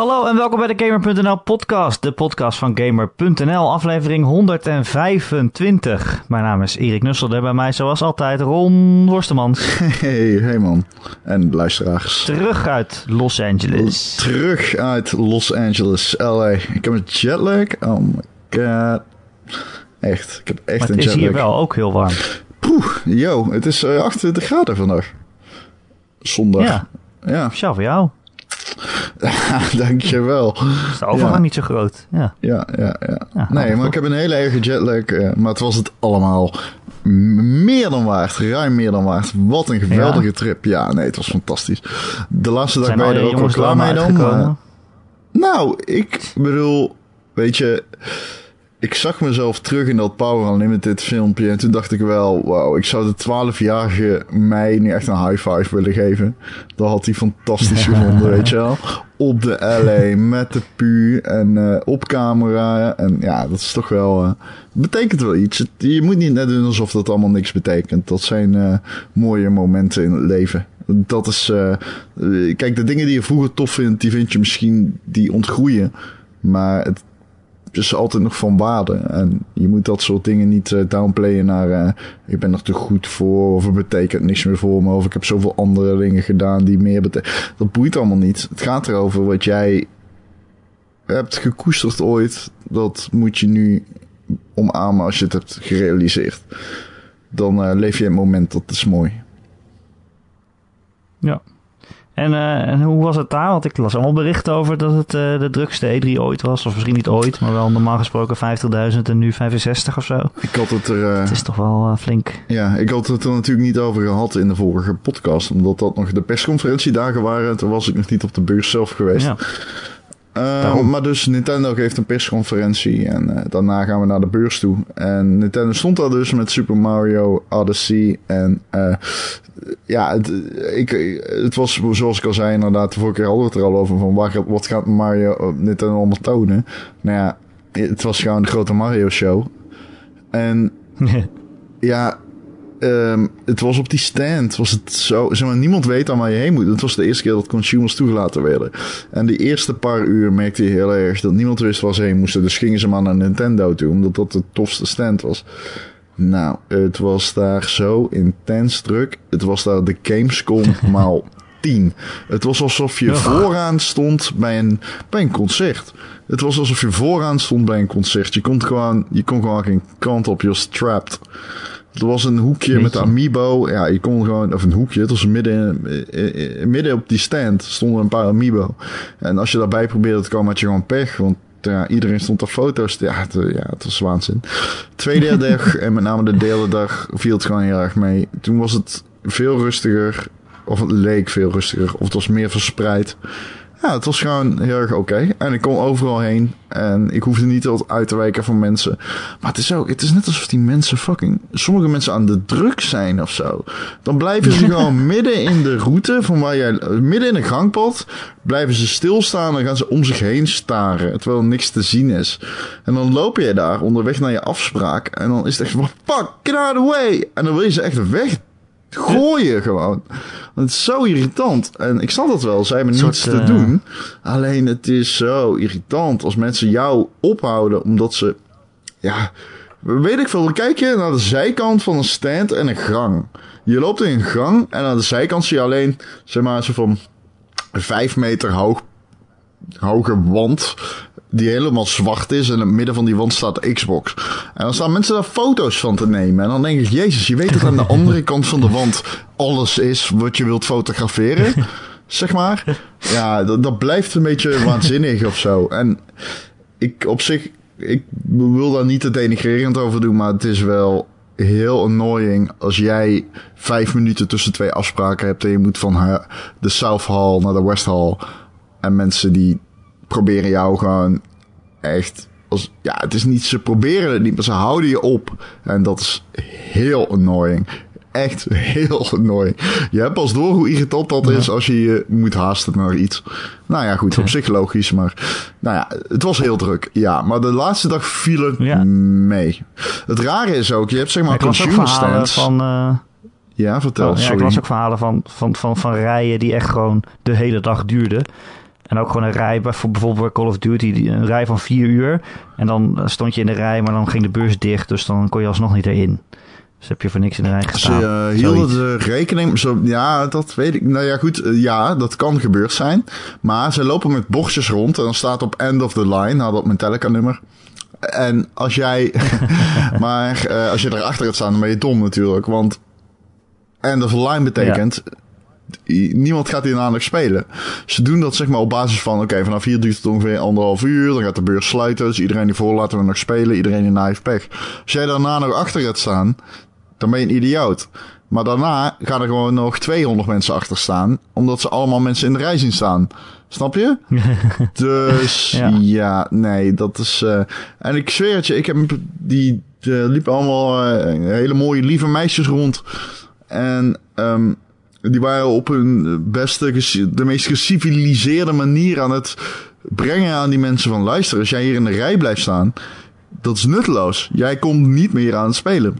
Hallo en welkom bij de Gamer.nl podcast, de podcast van Gamer.nl, aflevering 125. Mijn naam is Erik Nusselder, bij mij zoals altijd Ron Worstemans. Hey, hey man. En luisteraars. Terug uit Los Angeles. Terug uit Los Angeles, LA. Ik heb een jetlag. Oh my god. Echt, ik heb echt Maar een het is jetlag. hier wel ook heel warm. Poeh, yo, het is eh, 28 graden vandaag. Zondag. Ja, Ja, voor jou. dankjewel. Is de overgang Ja. niet zo groot. Ja. Ja, ja, ja. Ja, nee, goed. maar ik heb een hele erge jetlag. eh, maar het was het allemaal meer dan waard. Ruim meer dan waard. Wat een geweldige trip. Ja, nee, het was fantastisch. De laatste dag Zijn ben je er ook wel klaar mee dan. maar-? Nou, ik bedoel, weet je, ik zag mezelf terug in dat Power Unlimited filmpje en toen dacht ik wel, wauw, ik zou de 12-jarige mij nu echt een high five willen geven. Dat had hij fantastisch gevonden, weet je wel. Op de LA, met de pu en eh, op camera. En ja, dat is toch wel, eh, betekent wel iets. Het- je moet niet net doen alsof dat allemaal niks betekent. Dat zijn eh, mooie momenten in het leven. Dat is, kijk, de dingen die je vroeger tof vindt, die vind je misschien, die ontgroeien. Maar het is altijd nog van waarde. En je moet dat soort dingen niet eh, downplayen naar, eh, ik ben er te goed voor, of het betekent niks meer voor me, of ik heb zoveel andere dingen gedaan die meer betekenen. Dat boeit allemaal niet. Het gaat erover wat jij hebt gekoesterd ooit. Dat moet je nu omarmen als je het hebt gerealiseerd. Dan eh, leef je het moment, dat is mooi. Ja. En, eh, en hoe was het daar? Want ik las allemaal berichten over dat het eh, de drukste E3 ooit was. Of misschien niet ooit, maar wel normaal gesproken 50.000 en nu 65 of zo. Ik had het er, eh, Het is toch wel flink. ja, ik had het er natuurlijk niet over gehad in de vorige podcast, omdat dat nog de persconferentiedagen waren. Toen was ik nog niet op de beurs zelf geweest. Ja. Uh, Daarom. maar dus Nintendo geeft een persconferentie en eh, daarna gaan we naar de beurs toe. En Nintendo stond daar dus met Super Mario Odyssey. En eh, ja, het, ik, het was zoals ik al zei inderdaad, de vorige keer hadden we het er al over van waar, wat gaat Mario op Nintendo allemaal tonen. Nou ja, het was gewoon de grote Mario show. En ja, ehm, het was op die stand. Was het zo, zeg maar, niemand weet aan waar je heen moet. Het was de eerste keer dat consumers toegelaten werden. En de eerste paar uur merkte je heel erg dat niemand wist waar ze heen moesten. Dus gingen ze maar naar Nintendo toe, omdat dat de tofste stand was. Nou, het was daar zo intens druk. Het was daar de Gamescom maal 10. Het was alsof je Ja. vooraan stond bij een, bij een concert. Het was alsof je vooraan stond bij een concert. Je kon gewoon, je kon gewoon geen kant op. Je was trapped. Er was een hoekje met Jeetje. Amiibo. Ja, je kon gewoon, of een hoekje. Het was midden, eh, eh, midden op die stand stonden een paar Amiibo. En als je daarbij probeerde te komen, had je gewoon pech. Want ja, iedereen stond op foto's. Ja, het, eh, ja, het was waanzin. Tweede dag, en met name de derde dag, viel het gewoon heel erg mee. Toen was het veel rustiger. Of het leek veel rustiger. Of het was meer verspreid. Ja, het was gewoon heel erg oké. En ik kon overal heen. En ik hoefde niet altijd uit te wijken van mensen. Maar het is ook, het is net alsof die mensen fucking, sommige mensen aan de druk zijn of zo. Dan blijven ze gewoon midden in de route van waar jij, midden in een gangpad, blijven ze stilstaan en gaan ze om zich heen staren. Terwijl er niks te zien is. En dan loop je daar onderweg naar je afspraak. En dan is het echt van, fuck, get out of the way. En dan wil je ze echt weg gooien gewoon. Want het is zo irritant. En ik snap dat wel, zij hebben niets soort, te eh, doen. Alleen het is zo irritant als mensen jou ophouden omdat ze... Ja, weet ik veel. Dan kijk je naar de zijkant van een stand en een gang. Je loopt in een gang en aan de zijkant zie je alleen, zeg maar, zo van vijf meter hoog, hoge wand. Die helemaal zwart is en in het midden van die wand staat Xbox. En dan staan mensen daar foto's van te nemen. En dan denk ik, jezus, je weet dat aan de andere kant van de wand alles is wat je wilt fotograferen. Zeg maar. Ja, dat, dat blijft een beetje waanzinnig of zo. En ik op zich, ik wil daar niet te denigrerend over doen, maar het is wel heel annoying als jij vijf minuten tussen twee afspraken hebt en je moet van de South Hall naar de West Hall. En mensen die proberen jou gewoon echt. Als, ja, het is niet, ze proberen het niet, maar ze houden je op. En dat is heel annoying. Echt heel annoying. Je hebt pas door hoe irritant dat is als je je moet haasten naar iets. Nou ja, goed, op zich logisch, maar... Nou ja, het was heel druk, ja. Maar de laatste dag viel het Ja. mee. Het rare is ook, je hebt zeg maar consumer stands. van... eh, Ja, vertel, Oh, ja, sorry. ik las ook verhalen van, van, van, van rijen die echt gewoon de hele dag duurden. En ook gewoon een rij, voor bijvoorbeeld bij Call of Duty, die- een rij van vier uur. En dan stond je in de rij, maar dan ging de beurs dicht, dus dan kon je alsnog niet erin. Dus heb je voor niks in de rij Ze gestaan. eh, hielden Zoiets. de rekening... Zo, ja, dat weet ik. Nou ja, goed. eh, ja, dat kan gebeurd zijn. Maar ze lopen met bordjes rond. En dan staat op end of the line. Had op mijn Teleca-nummer. En als jij... maar eh, als je erachter gaat staan, dan ben je dom natuurlijk. Want end of the line betekent... Niemand gaat hier namelijk spelen. Ze doen dat zeg maar op basis van... Oké, vanaf hier duurt het ongeveer anderhalf uur. Dan gaat de beurs sluiten. Dus iedereen die voor laten we nog spelen. Iedereen die na heeft pech. Als jij daarna nog achter gaat staan... Dan ben je een idioot. Maar daarna gaan er gewoon nog 200 mensen achter staan. Omdat ze allemaal mensen in de rij zien staan. Snap je? dus Ja. ja. nee, dat is... eh, en ik zweer het je, ik heb die... Er liepen allemaal eh, hele mooie lieve meisjes rond. En ehm, die waren op hun beste, geci- de meest geciviliseerde manier aan het brengen aan die mensen van... Luister, als jij hier in de rij blijft staan, dat is nutteloos. Jij komt niet meer aan het spelen.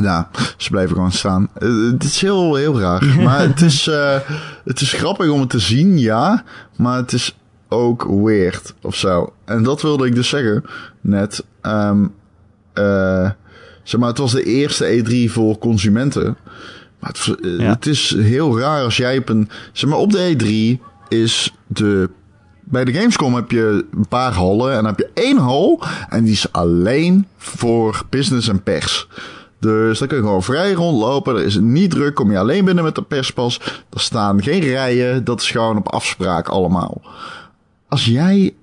Nou, ze blijven gewoon staan. Eh, Het is heel, heel raar. Maar het is, eh, het is grappig om het te zien, ja. Maar het is ook weird of zo. En dat wilde ik dus zeggen net. Ehm eh, zeg maar, het was de eerste E3 voor consumenten. Maar het, eh, Ja. het is heel raar als jij op een... Zeg maar, op de E3 is de... Bij de Gamescom heb je een paar hallen en dan heb je één hal en die is alleen voor business en pers. Dus dan kun je gewoon vrij rondlopen. Er is niet druk. Kom je alleen binnen met de perspas. Er staan geen rijen. Dat is gewoon op afspraak allemaal. Als jij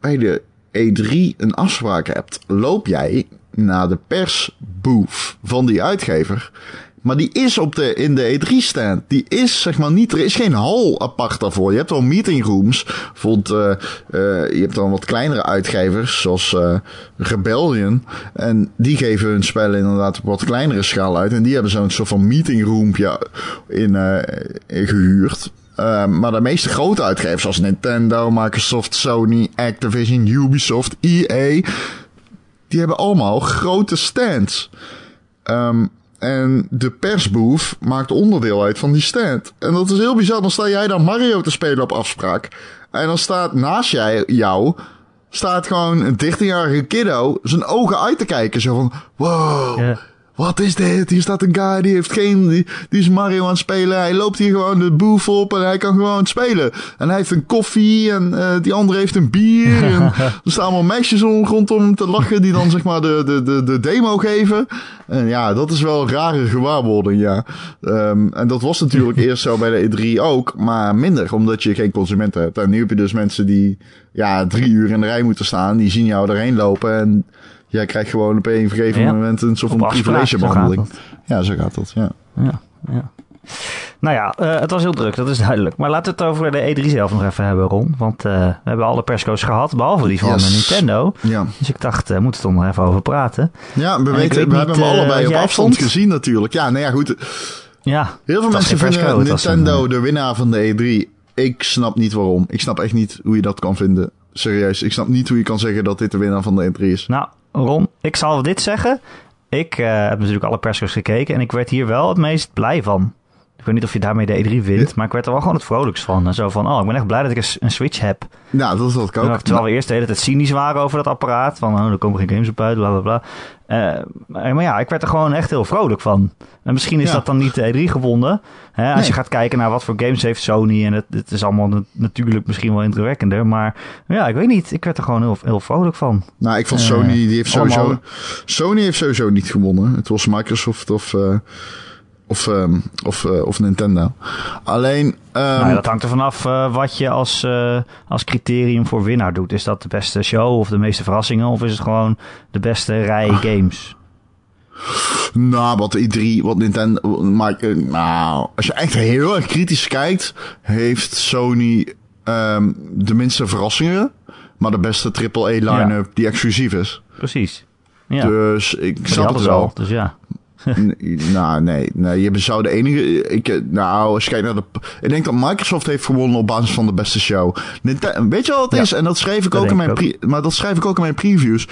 bij de E3 een afspraak hebt, loop jij naar de persbooth van die uitgever. Maar die is op de, in de E3-stand. Die is zeg maar niet, er is geen hal apart daarvoor. Je hebt wel meetingrooms. Bijvoorbeeld, eh, eh, je hebt dan wat kleinere uitgevers, zoals eh, Rebellion. En die geven hun spellen inderdaad op wat kleinere schaal uit. En die hebben zo'n soort van meetingroompje in, in gehuurd. Maar de meeste grote uitgevers, zoals Nintendo, Microsoft, Sony, Activision, Ubisoft, EA, die hebben allemaal grote stands. Um, en de persbooth maakt onderdeel uit van die stand. En dat is heel bizar. Dan sta jij dan Mario te spelen op afspraak. En dan staat naast jij, jou, staat gewoon een 13-jarige kiddo zijn ogen uit te kijken. Zo van, wow. Wat is dit? Hier staat een guy die heeft geen, die, die is Mario aan het spelen. Hij loopt hier gewoon de booth op en hij kan gewoon spelen. En hij heeft een koffie en uh, die andere heeft een bier. en er staan allemaal meisjes om, rondom hem te lachen die dan zeg maar de, de, de, de demo geven. En ja, dat is wel een rare gewaarwording, ja. Um, en dat was natuurlijk eerst zo bij de E3 ook, maar minder, omdat je geen consumenten hebt. En nu heb je dus mensen die ja, drie uur in de rij moeten staan, die zien jou erheen lopen en jij krijgt gewoon op een vergeven ja. moment een soort van privilegebehandeling. Ja, zo gaat dat, ja. Ja, ja. Nou ja, uh, het was heel druk, dat is duidelijk. Maar laten we het over de E3 zelf nog even hebben, Ron. Want uh, we hebben alle persco's gehad, behalve die van yes. Nintendo. Ja. Dus ik dacht, we uh, moeten er toch nog even over praten. Ja, we, weten, we hebben hem allebei op afstand vond. gezien natuurlijk. Ja, nou ja, goed. Ja, Heel veel mensen vinden Nintendo een, de winnaar van de E3. Ik snap niet waarom. Ik snap echt niet hoe je dat kan vinden. Serieus, ik snap niet hoe je kan zeggen dat dit de winnaar van de E3 is. Nou, Ron, ik zal dit zeggen. Ik uh, heb natuurlijk alle persco's gekeken en ik werd hier wel het meest blij van. Ik weet niet of je daarmee de E3 wint, maar ik werd er wel gewoon het vrolijkst van. En zo van, oh, ik ben echt blij dat ik een, Switch heb. Nou, dat is wat ik ook. Terwijl we eerst de hele tijd cynisch waren over dat apparaat. Van, oh, er komen geen games op uit, bla, bla, bla. Uh, maar ja, ik werd er gewoon echt heel vrolijk van. En misschien is ja. dat dan niet de E3 gewonnen. Hè, als nee. je gaat kijken naar wat voor games heeft Sony. En het, het is allemaal natuurlijk misschien wel indrukwekkender. Maar ja, ik weet niet. Ik werd er gewoon heel, heel vrolijk van. Nou, ik vond Sony, die heeft sowieso... Allemaal... Sony heeft sowieso niet gewonnen. Het was Microsoft of... Uh, of, um, of, uh, of Nintendo. Alleen. Um, nou ja, dat hangt er vanaf uh, wat je als, uh, als criterium voor winnaar doet. Is dat de beste show of de meeste verrassingen? Of is het gewoon de beste rij ah. games? Nou, wat E3, wat Nintendo. Maar, nou, als je echt heel erg kritisch kijkt, heeft Sony um, de minste verrassingen. Maar de beste AAA line-up ja. die exclusief is. Precies. Ja. Dus ik snap het wel. Al, dus ja. Nou, nee, nee. Je zou de enige. Ik, nou, als je kijkt naar de. Ik denk dat Microsoft heeft gewonnen op basis van de beste show. Nintendo, weet je wat het ja, is? En dat schreef ik ook in mijn. Ook. Maar dat schrijf ik ook in mijn previews.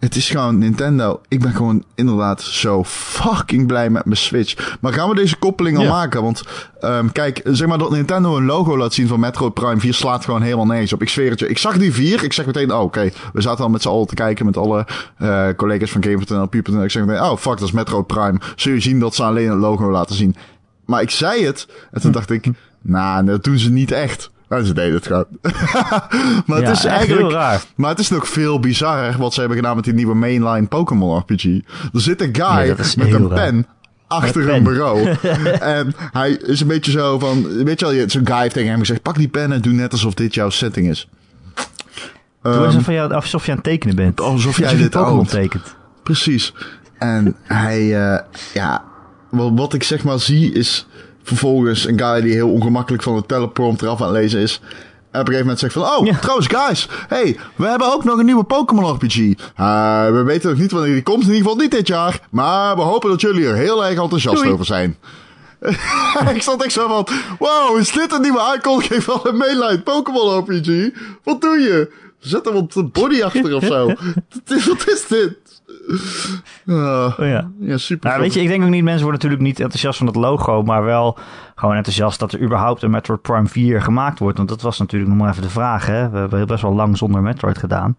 Het is gewoon Nintendo. Ik ben gewoon inderdaad zo fucking blij met mijn Switch. Maar gaan we deze koppeling al Ja. maken? Want ehm, kijk, zeg maar dat Nintendo een logo laat zien van Metroid Prime 4 slaat gewoon helemaal nergens op. Ik zweer het je. Ik zag die 4. Ik zeg meteen, oh, oké. We zaten al met z'n allen te kijken met alle eh, collega's van Game.nl, People. Ik zeg meteen, oh fuck, dat is Metroid Prime. Zul je zien dat ze alleen het logo laten zien. Maar ik zei het. En toen dacht ik, nou, dat doen ze niet echt. Nou, ze deden het gewoon. maar het Ja, is eigenlijk... heel raar. Maar het is nog veel bizarrer wat ze hebben gedaan met die nieuwe mainline Pokémon RPG. Er zit een guy met een raar. pen achter een bureau. en hij is een beetje zo van... Weet je wel, je- zo'n guy heeft tegen hem gezegd... Pak die pen en doe net alsof dit jouw setting is. Doe Ehm, alsof, je, alsof je aan het tekenen bent. alsof jij Alsof dit Pokémon oont. tekent. Precies. En hij, eh, ja, wat, wat ik zeg maar zie is vervolgens een guy die heel ongemakkelijk van de teleprompter af aan het lezen is. En op een gegeven moment zegt van, oh, Ja. trouwens guys, hey, we hebben ook nog een nieuwe Pokémon RPG. Uh, we weten nog niet wanneer die komt, in ieder geval niet dit jaar. Maar we hopen dat jullie er heel erg enthousiast Doei. over zijn. ik stond echt zo van, wow, is dit een nieuwe aankondiging van een mainline Pokémon RPG? Wat doe je? Zet op de body achter of zo. Wat is- Wat is dit? Oh ja. ja, super. Nou, weet je, ik denk ook niet, mensen worden natuurlijk niet enthousiast van het logo, maar wel gewoon enthousiast dat er überhaupt een Metroid Prime 4 gemaakt wordt. Want dat was natuurlijk nog maar even de vraag, hè. We hebben best wel lang zonder Metroid gedaan.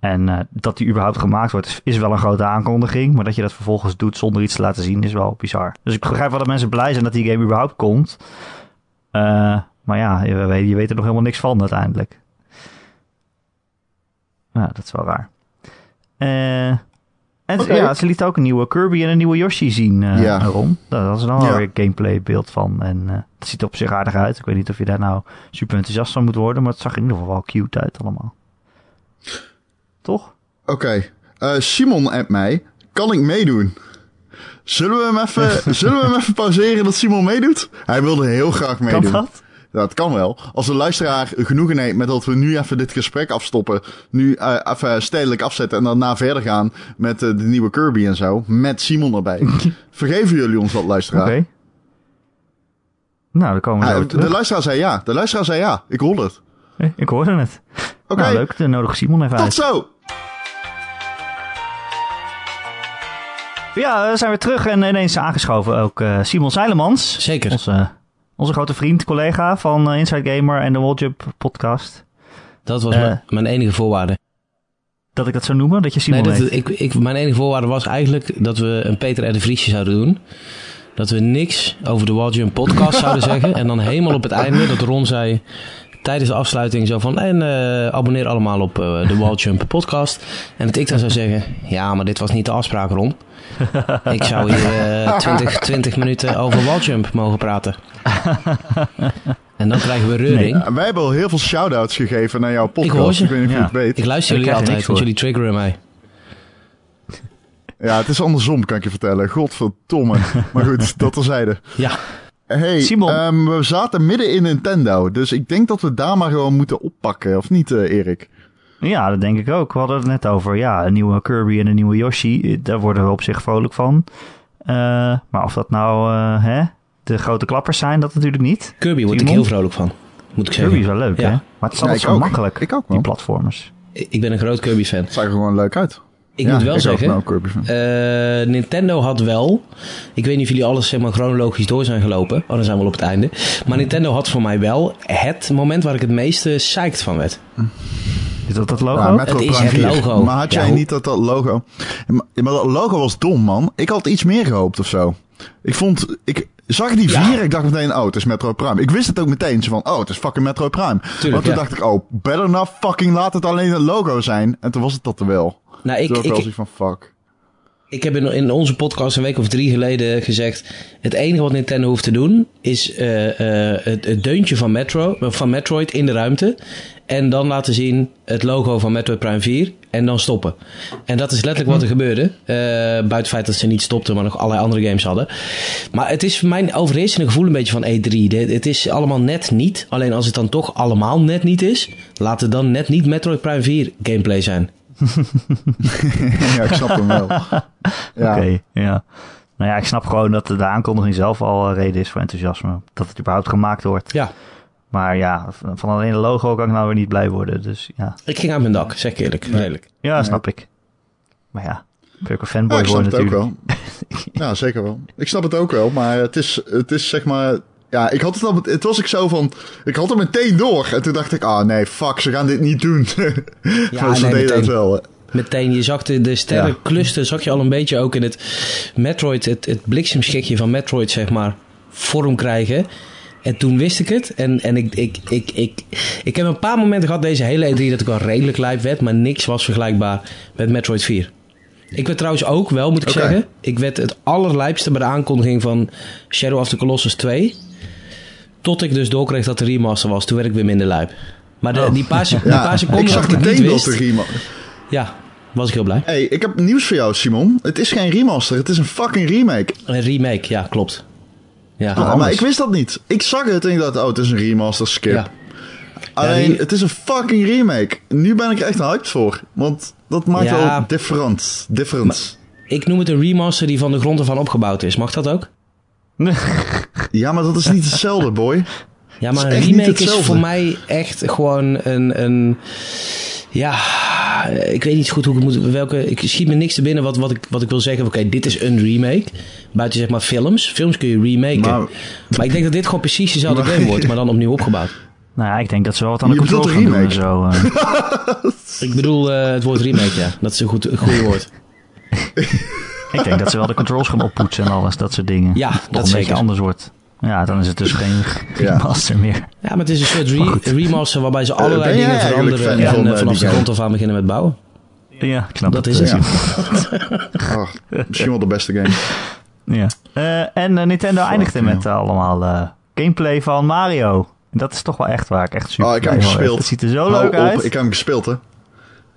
En eh, dat die überhaupt gemaakt wordt, is, wel een grote aankondiging. Maar dat je dat vervolgens doet zonder iets te laten zien, is wel bizar. Dus ik begrijp wel dat mensen blij zijn dat die game überhaupt komt. Eh, maar ja, je, weet- je weet er nog helemaal niks van uiteindelijk. Ja, dat is wel raar. Eh, en ja, ze liet ook een nieuwe Kirby en een nieuwe Yoshi zien, eh Ja. Ron. Daar was er dan wel weer een gameplay beeld van. En eh het ziet er op zich aardig uit. Ik weet niet of je daar nou super enthousiast van moet worden, maar het zag in ieder geval wel cute uit allemaal. Toch? Oké. Eh, Simon appt mij. Kan ik meedoen? Zullen we hem even, zullen we hem even pauzeren dat Simon meedoet? Hij wilde heel graag Kan meedoen. dat? Ja, dat kan wel. Als de luisteraar genoegen neemt met dat we nu even dit gesprek afstoppen. Nu eh, even stedelijk afzetten en daarna verder gaan met eh, de nieuwe Kirby en zo. Met Simon erbij. Vergeven jullie ons dat, Oké. luisteraar? Nou, dan komen we Ah, de luisteraar zei ja. De luisteraar zei ja. Ik hoor het. Eh, Ik hoorde het. Oké, Nou, leuk. Dan nodig Simon even tot uit. zo. Ja, we zijn weer terug en ineens aangeschoven ook eh, Simon Zeilemans. Zeker. Onze, onze grote vriend, collega van eh, Inside Gamer en de Walljump podcast. Dat was Eh. mijn, enige voorwaarde. Dat ik dat zou noemen, dat je Simon nee, dat, ik, mijn enige voorwaarde was eigenlijk dat we een Peter R. de Vriesje zouden doen. Dat we niks over de Walljump podcast zouden zeggen. En dan helemaal op het einde dat Ron zei tijdens de afsluiting zo van... En eh, abonneer allemaal op eh, de Walljump podcast. En dat ik dan zou zeggen... Ja, maar dit was niet de afspraak, Ron. Ik zou hier eh 20, 20 minuten over Walljump mogen praten. En dan krijgen we reuring. Ja, wij hebben al heel veel shout-outs gegeven naar jouw hoor podcast. ze. Ik, weet niet of je Ja. het weet. Ik luister Ik jullie altijd, want jullie triggeren mij. Ja, het is andersom, kan ik je vertellen. Godverdomme. maar goed, dat terzijde. Ja, Hey, Simon. ehm, we zaten midden in Nintendo. Dus ik denk dat we daar maar gewoon moeten oppakken. Of niet, eh, Erik? Ja, dat denk ik ook. We hadden het net over ja, een nieuwe Kirby en een nieuwe Yoshi. Eh, Daar worden we op zich vrolijk van. Eh, maar of dat nou eh, hè, de grote klappers zijn, dat natuurlijk niet. Kirby word ik heel vrolijk van. Moet ik zeggen. Kirby is wel leuk, Ja. hè? Maar het is altijd zo ook. makkelijk, Ik ook die platformers. Ik ben een groot Kirby-fan. Het zag er gewoon leuk uit. Ik Ja, moet wel ik zeggen, nou, eh, Nintendo had wel... Ik weet niet of jullie alles zeg maar, chronologisch door zijn gelopen. Oh, dan zijn we al op het einde. Maar Nintendo had voor mij wel het moment waar ik het meeste psyched van werd. Is dat dat logo? Ja, Het is Prime het 4. logo. Maar had jij niet dat dat logo... Ja, Maar, dat logo was dom, man. Ik had iets meer gehoopt of zo. Ik vond... Ik zag die Ja. vier, ik dacht meteen, oh, het is Metroid Prime. Ik wist het ook meteen, zo van, oh, het is fucking Metroid Prime. maar toen ja. dacht ik, oh, better not fucking laat het alleen het logo zijn. En toen was het dat er wel. Nou, Ik, ik, ik van, fuck. ik heb in, in onze podcast een week of drie geleden gezegd... Het enige wat Nintendo hoeft te doen... is eh, eh, het, het deuntje van, Metro, van Metroid in de ruimte... En dan laten zien het logo van Metroid Prime 4 en dan stoppen. En dat is letterlijk wat er gebeurde. Eh, buiten het feit dat ze niet stopten, maar nog allerlei andere games hadden. Maar het is mijn overheersende gevoel een beetje van E3. De- Het is allemaal net niet. Alleen als het dan toch allemaal net niet is, laat het dan net niet Metroid Prime 4 gameplay zijn. ja, ik snap hem wel. Ja. Oké, ja. Nou ja, ik snap gewoon dat de aankondiging zelf al eh, reden is voor enthousiasme. Dat het überhaupt gemaakt wordt. Ja, Maar ja, van alleen de logo kan ik nou weer niet blij worden. Dus ja, ik ging uit mijn dak, zeg ik eerlijk. Redelijk. ja snap ik. Maar ja, ook een fanboy Ja, ik snap het ook natuurlijk. wel. ja, zeker wel. Ik snap het ook wel, maar het is, het is zeg maar... Ja, ik had het al... Het was ik zo van... Ik had het meteen door. En toen dacht ik, ah nee, fuck, ze gaan dit niet doen. Ja, maar ze nee, deden het meteen. wel. Meteen, je zag de, de sterrencluster, zag je al een beetje ook in het Metroid, het, het bliksemschikje van Metroid, zeg maar, vorm krijgen. En toen wist ik het. En, en ik, ik, ik, ik, ik heb een paar momenten gehad deze hele E3 dat ik wel redelijk lijp werd, maar niks was vergelijkbaar met Metroid 4. Ik werd trouwens ook wel, moet ik zeggen, ik werd het allerlijpste bij de aankondiging van Shadow of the Colossus 2. Tot ik dus doorkreeg dat de remaster was. Toen werd ik weer minder lijp. Maar de, Oh. die paar, die Ja, paar seconden ik dat zag niet meteen dat de rema... ja, was ik heel blij. Hey, ik heb nieuws voor jou, Simon. Het is geen remaster, het is een fucking remake. Een remake, ja, klopt. Ja, Ah, maar ik wist dat niet. Ik zag het en ik dacht, oh, het is een remaster, skip. ja. Alleen, Ja, die- het is een fucking remake. Nu ben ik er echt hyped voor. Want dat maakt Ja. wel different. Different. Ik noem het een remaster die van de grond ervan opgebouwd is. Mag dat ook? Ja, maar dat is niet hetzelfde, boy. Ja, maar een remake is voor mij echt gewoon een, een... Ja, ik weet niet zo goed hoe ik het moet... Welke, ik schiet me niks te binnen wat, wat, ik, wat ik wil zeggen. Oké, dit is een remake. Buiten zeg maar films. Films kun je remaken. Maar, Maar- ik denk dat dit gewoon precies dezelfde Maar- game wordt. Maar dan opnieuw opgebouwd. Nou ja, ik denk dat ze wel wat aan de controls gaan doen en zo. eh. Ik bedoel eh, het woord remake, ja. Dat is een goed, een goede woord. ik denk dat ze wel de controls gaan oppoetsen en alles, dat soort dingen. Ja, Nog dat een zeker. beetje anders wordt. Ja, dan is het dus geen Ja. remaster meer. Ja, maar het is een soort re- remaster waarbij ze allerlei ben jij dingen veranderen. En van, eh, eh, vanaf de grond af aan beginnen met bouwen. Ja, ik snap Dat het. is eh, het. Ja. Ah, misschien wel de beste game. Ja. Eh, en eh, Nintendo eindigde met eh, allemaal eh, gameplay van Mario. Dat is toch wel echt waar ik echt super Oh, ik heb hem gespeeld. Het ziet er zo Hou leuk op, uit. ik heb hem gespeeld, hè. Ik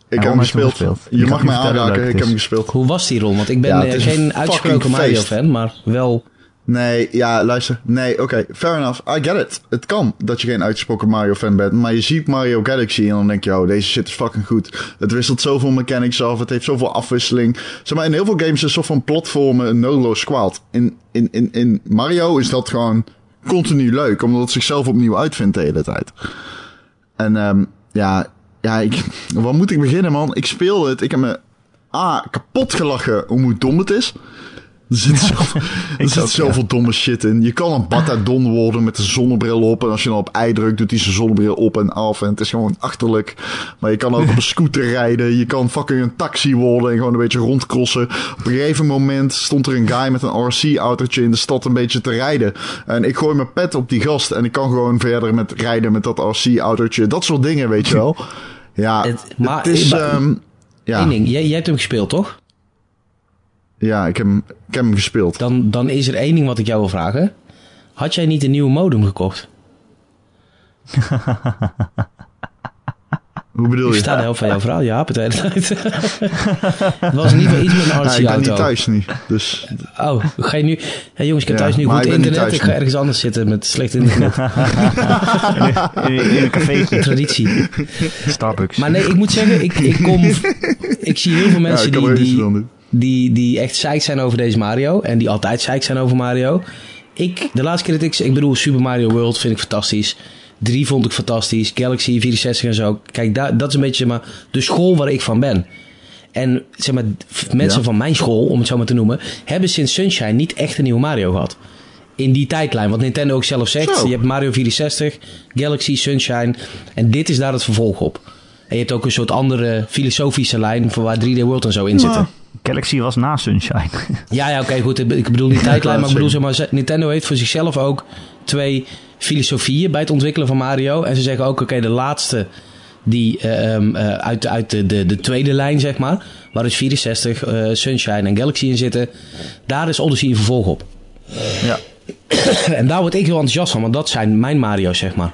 heb hem heb je hem gespeeld. gespeeld? Je Je mag mij aanraken, ik heb hem gespeeld. Hoe was die rol? Want ik ben Ja, eh, geen een uitgesproken fucking Mario feest. fan, maar wel... Nee, ja, luister. Nee, oké, fair enough. I get it. Het kan dat je geen uitgesproken Mario-fan bent. Maar je ziet Mario Galaxy en dan denk je, oh, deze shit is fucking goed. Het wisselt zoveel mechanics af. Het heeft zoveel afwisseling. Zeg maar, in heel veel games is een soort van platformen een no-low squad. In, in, in, in Mario is dat gewoon continu leuk. Omdat het zichzelf opnieuw uitvindt de hele tijd. En ehm, ja, ja ik, waar moet ik beginnen, man? Ik speel het. Ik heb me ah, kapot gelachen hoe dom het is. Er zit, zoveel, er zit ook, zoveel domme shit in. Je kan een Batadon worden met een zonnebril op. En als je dan op ei drukt, doet hij zijn zonnebril op en af. En het is gewoon achterlijk. Maar je kan ook op een scooter rijden. Je kan fucking een taxi worden en gewoon een beetje rondcrossen. Op een gegeven moment stond er een guy met een RC-autootje in de stad een beetje te rijden. En ik gooi mijn pet op die gast. En ik kan gewoon verder met rijden met dat RC-autootje. Dat soort dingen, weet je wel. Ja, Het- het, maar- is... maar- ehm, ja, Eén ding, jij, jij hebt hem gespeeld, toch? Ja ik, heb hem, ik heb hem gespeeld. Dan, dan is er één ding wat ik jou wil vragen. Had jij niet een nieuwe modem gekocht? Hoe bedoel Ik je? sta de helft van jouw verhaal. Je haapt de hele tijd. het was in ieder geval iets met een Ja, ik ben niet thuis nu. Dus oh, ga je nu... Hey jongens, ik heb Ja, thuis nu goed ik niet internet. Ik ga nu. ergens anders zitten met slecht internet. In, in een café, Traditie. Starbucks. Maar nee, ik moet zeggen, ik, ik kom... Ik zie heel veel ja, mensen ik die, die. Die, die echt psyched zijn over deze Mario. En die altijd psyched zijn over Mario. Ik, de laatste keer dat ik... Ik bedoel, Super Mario World vind ik fantastisch. 3 vond ik fantastisch. Galaxy 64 en zo. Kijk, daar, dat is een beetje maar, de school waar ik van ben. En zeg maar, mensen Ja. van mijn school, om het zo maar te noemen... hebben sinds Sunshine niet echt een nieuwe Mario gehad. In die tijdlijn. Wat Nintendo ook zelf zegt. Zo. Je hebt Mario 64, Galaxy, Sunshine. En dit is daar het vervolg op. En je hebt ook een soort andere filosofische lijn... van waar 3D World en zo in zitten. Galaxy was na Sunshine. Ja, ja, oké, goed. Ik bedoel die tijdlijn, maar ik bedoel, zeg maar, Nintendo heeft voor zichzelf ook twee filosofieën bij het ontwikkelen van Mario. En ze zeggen ook, oké, de laatste die eh, ehm, eh, uit, de- uit de, de, de tweede lijn, zeg maar, waar dus 64, eh, Sunshine en Galaxy in zitten, daar is Odyssey een vervolg op. ja. En daar word ik heel enthousiast van, want dat zijn mijn Mario's, zeg maar.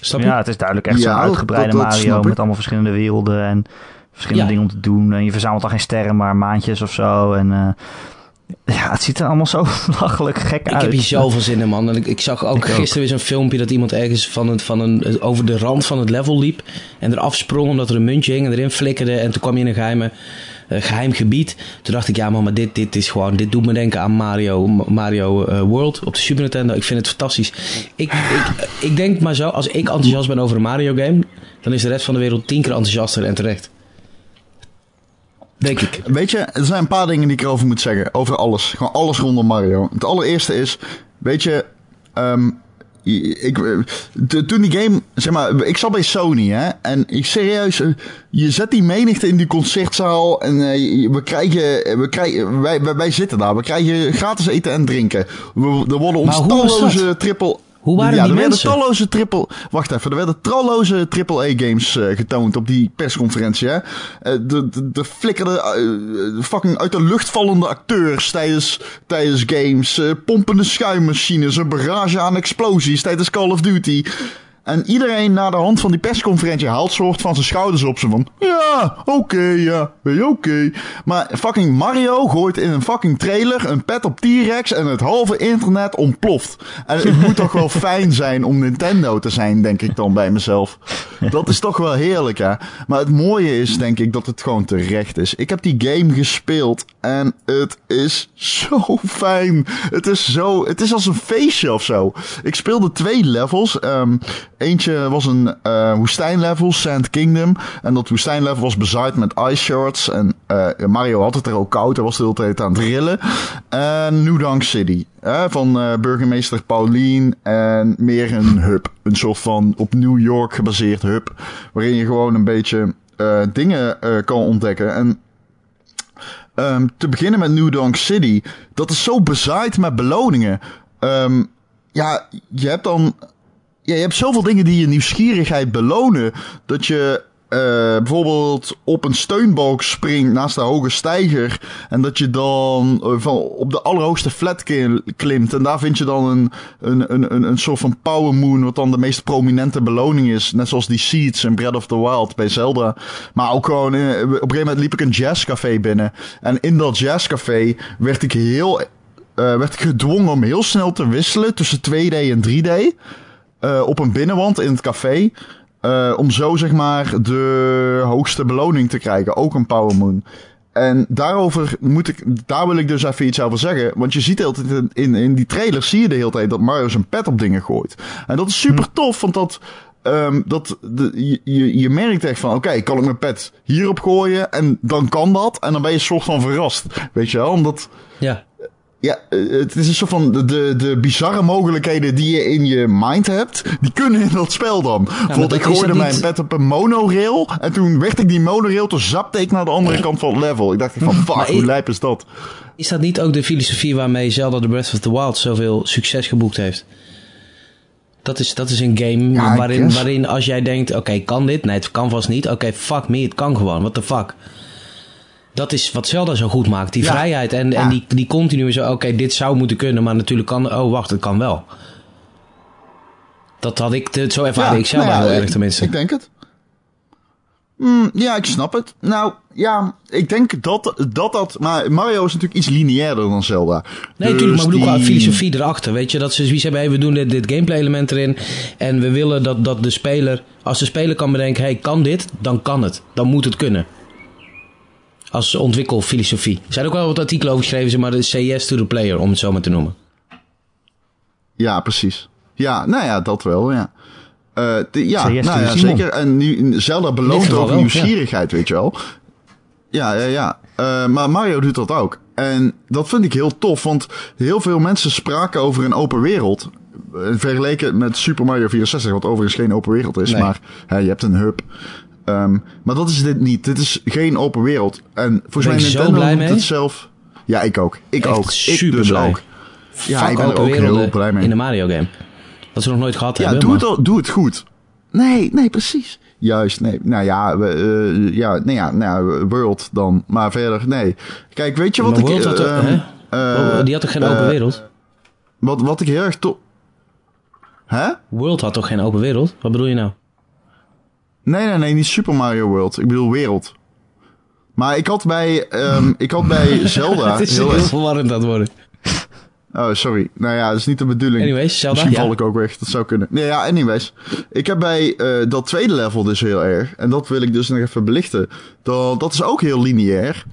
Snap je? ja, het is duidelijk echt Ja, zo'n uitgebreide dat- dat Mario met allemaal verschillende werelden en verschillende Ja. dingen om te doen. En je verzamelt dan geen sterren, maar maandjes of zo. En eh, ja, het ziet er allemaal zo lachelijk gek Ik uit. heb hier zoveel zin in, man. En ik, ik zag ook Ik ook. gisteren weer zo'n filmpje dat iemand ergens van een, van een, over de rand van het level liep. En eraf sprong omdat er een muntje hing en erin flikkerde. En toen kwam je in een geheime, eh, geheim gebied. Toen dacht ik, ja man, maar dit, dit is gewoon, dit doet me denken aan Mario, Mario eh, World op de Super Nintendo. Ik vind het fantastisch. Ik, ik, ik denk maar zo, als ik enthousiast ben over een Mario game, dan is de rest van de wereld tien keer enthousiaster en terecht. Denk ik. Weet je, er zijn een paar dingen die ik erover moet zeggen. Over alles. Gewoon alles rondom Mario. Het allereerste is, weet je, ehm, ik, de- toen die game, zeg maar, ik zat bij Sony, hè, en ik serieus, eh, je zet die menigte in die concertzaal en eh, we krijgen, we krijgen, wij, wij, wij zitten daar, we krijgen gratis eten en drinken. We, er worden ons talloze triple, Hoe waren ja, die er werden talloze triple, wacht even, er werden talloze triple games eh, getoond op die persconferentie, hè. Eh, de, de, de flikkerde, eh, fucking uit de lucht vallende acteurs tijdens, tijdens games, pompende schuimmachines, een barrage aan explosies tijdens Call of Duty. En iedereen na de hand van die persconferentie haalt soort van zijn schouders op. Ze van, ja, oké, ja, ben je oké. Maar fucking Mario gooit in een fucking trailer een pet op T-Rex en het halve internet ontploft. En het moet toch wel fijn zijn om Nintendo te zijn, denk ik dan bij mezelf. Dat is toch wel heerlijk, hè. Maar het mooie is, denk ik, dat het gewoon terecht is. Ik heb die game gespeeld en het is zo fijn. Het is zo, het is als een feestje of zo. Ik speelde twee levels. Ehm, eentje was een eh woestijnlevel, Sand Kingdom. En dat woestijnlevel was bezaaid met ice shards. En eh, Mario had het er ook koud. Hij was de hele tijd aan het rillen. En New Donk City. hè, van eh, burgemeester Pauline. En meer een hub. Een soort van op New York gebaseerd hub. Waarin je gewoon een beetje dingen kan ontdekken. En Ehm, te beginnen met New Donk City. Dat is zo bezaaid met beloningen. Ehm, ja, je hebt dan. Ja, je hebt zoveel dingen die je nieuwsgierigheid belonen. Dat je eh, bijvoorbeeld op een steunbalk springt naast de hoge steiger. En dat je dan eh, van op de allerhoogste flat klimt. En daar vind je dan een, een, een, een, soort van power moon. Wat dan de meest prominente beloning is. Net zoals die seeds in Breath of the Wild bij Zelda. Maar ook gewoon, eh, op een gegeven moment liep ik een jazzcafé binnen. En in dat jazzcafé werd ik heel werd ik gedwongen om heel snel te wisselen tussen 2D en 3D. Eh, op een binnenwand in het café. eh, om zo zeg maar de hoogste beloning te krijgen. Ook een Power Moon. En daarover moet ik, daar wil ik dus even iets over zeggen. Want je ziet de hele tijd in, in, die trailer zie je de hele tijd dat Mario zijn pet op dingen gooit. En dat is super tof, want dat, ehm, dat de, je, je, merkt echt van, oké, kan ik mijn pet hierop gooien? En dan kan dat. En dan ben je soort van verrast. Weet je wel? Omdat, Ja. Ja, eh, het is een soort van de, de, bizarre mogelijkheden die je in je mind hebt, die kunnen in dat spel dan. Bijvoorbeeld, dat- ik gooide dat mijn pet op een monorail en toen werd ik die monorail, toen zapte ik naar de andere kant van het level. Ik dacht van, fuck, Maar hoe lijp is dat? Is dat niet ook de filosofie waarmee Zelda The Breath of the Wild zoveel succes geboekt heeft? Dat is, dat is een game Ja, waarin, waarin als jij denkt, oké, kan dit? Nee, het kan vast niet. Oké, fuck me, het kan gewoon. What the fuck? Dat is wat Zelda zo goed maakt. Die Ja. vrijheid en, en die, die continue zo, oké, dit zou moeten kunnen, maar natuurlijk kan, oh wacht, het kan wel. Dat had ik, zo ervaarde ik Zelda nou heel erg ik- tenminste. Ik denk het. Mm, ja, ik snap het. Nou, ja, ik denk dat dat... dat maar Mario is natuurlijk iets lineairder dan Zelda. Nee, Dus natuurlijk, maar ik bedoel qua die- filosofie erachter. Weet je, dat ze zoiets hebben, hey, we doen dit, dit gameplay element erin. En we willen dat, dat de speler, als de speler kan bedenken, hey, kan dit? Dan kan het. Dan moet het kunnen. Als ontwikkelfilosofie. Er zijn ook wel wat artikelen over geschreven, zeg maar de yes to the player, om het zo maar te noemen. Ja, precies. Ja, nou ja, dat wel, ja. Eh, de- ja, nou to ja, zeker. En nu, Zelda belooft ook nieuwsgierigheid, weet je wel. Ja, ja, ja. Eh, maar Mario doet dat ook. En dat vind ik heel tof, want heel veel mensen spraken over een open wereld. Eh, Vergeleken met Super Mario 64, wat overigens geen open wereld is, Nee. maar hè, je hebt een hub. Ehm, maar dat is dit niet. Dit is geen open wereld. En volgens mij Nintendo blij mee? het zelf. Ja, ik ook. Ik Echt ook. Ik super dus blij. ook. Ja, Fuck ik ben er ook heel blij mee. in de Mario game. Dat ze nog nooit gehad Ja, hebben. doe maar- het, al- doe het goed. Nee, nee, precies. Juist, nee. Nou ja, we, eh, ja, nee, ja, nou ja, World dan. Maar verder, nee. Kijk, weet je wat Maar ik... World had hè? eh, Oh, die had toch geen eh, open wereld? Wat, wat ik heel erg tof... Hè? World had toch geen open wereld? Wat bedoel je nou? Nee, nee, nee, niet Super Mario World. Ik bedoel wereld. Maar ik had bij, ehm, ik had bij Zelda... het is heel heel verwarrend aan het worden. Oh, sorry. Nou ja, dat is niet de bedoeling. Anyways, Zelda, Misschien ja. val ik ook weg. Dat zou kunnen. Nee, ja, anyways. Ik heb bij eh, dat tweede level dus heel erg. En dat wil ik dus nog even belichten. Dat, dat is ook heel lineair.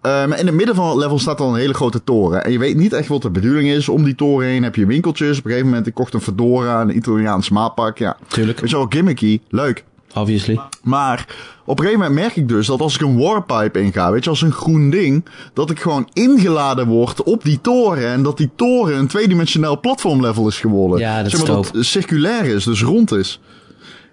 Eh, maar in het midden van het level staat dan een hele grote toren. En je weet niet echt wat de bedoeling is. Om die toren heen heb je winkeltjes. Op een gegeven moment, ik kocht een fedora, een Italiaans maatpak. Ja, Tuurlijk. je wel, gimmicky. Leuk. Obviously. Maar op een gegeven moment merk ik dus dat als ik een warpipe inga, weet je, als een groen ding, dat ik gewoon ingeladen word op die toren. En dat die toren een tweedimensionaal platformlevel is geworden. Ja, dat zeg is maar, dat circulair is, dus rond is.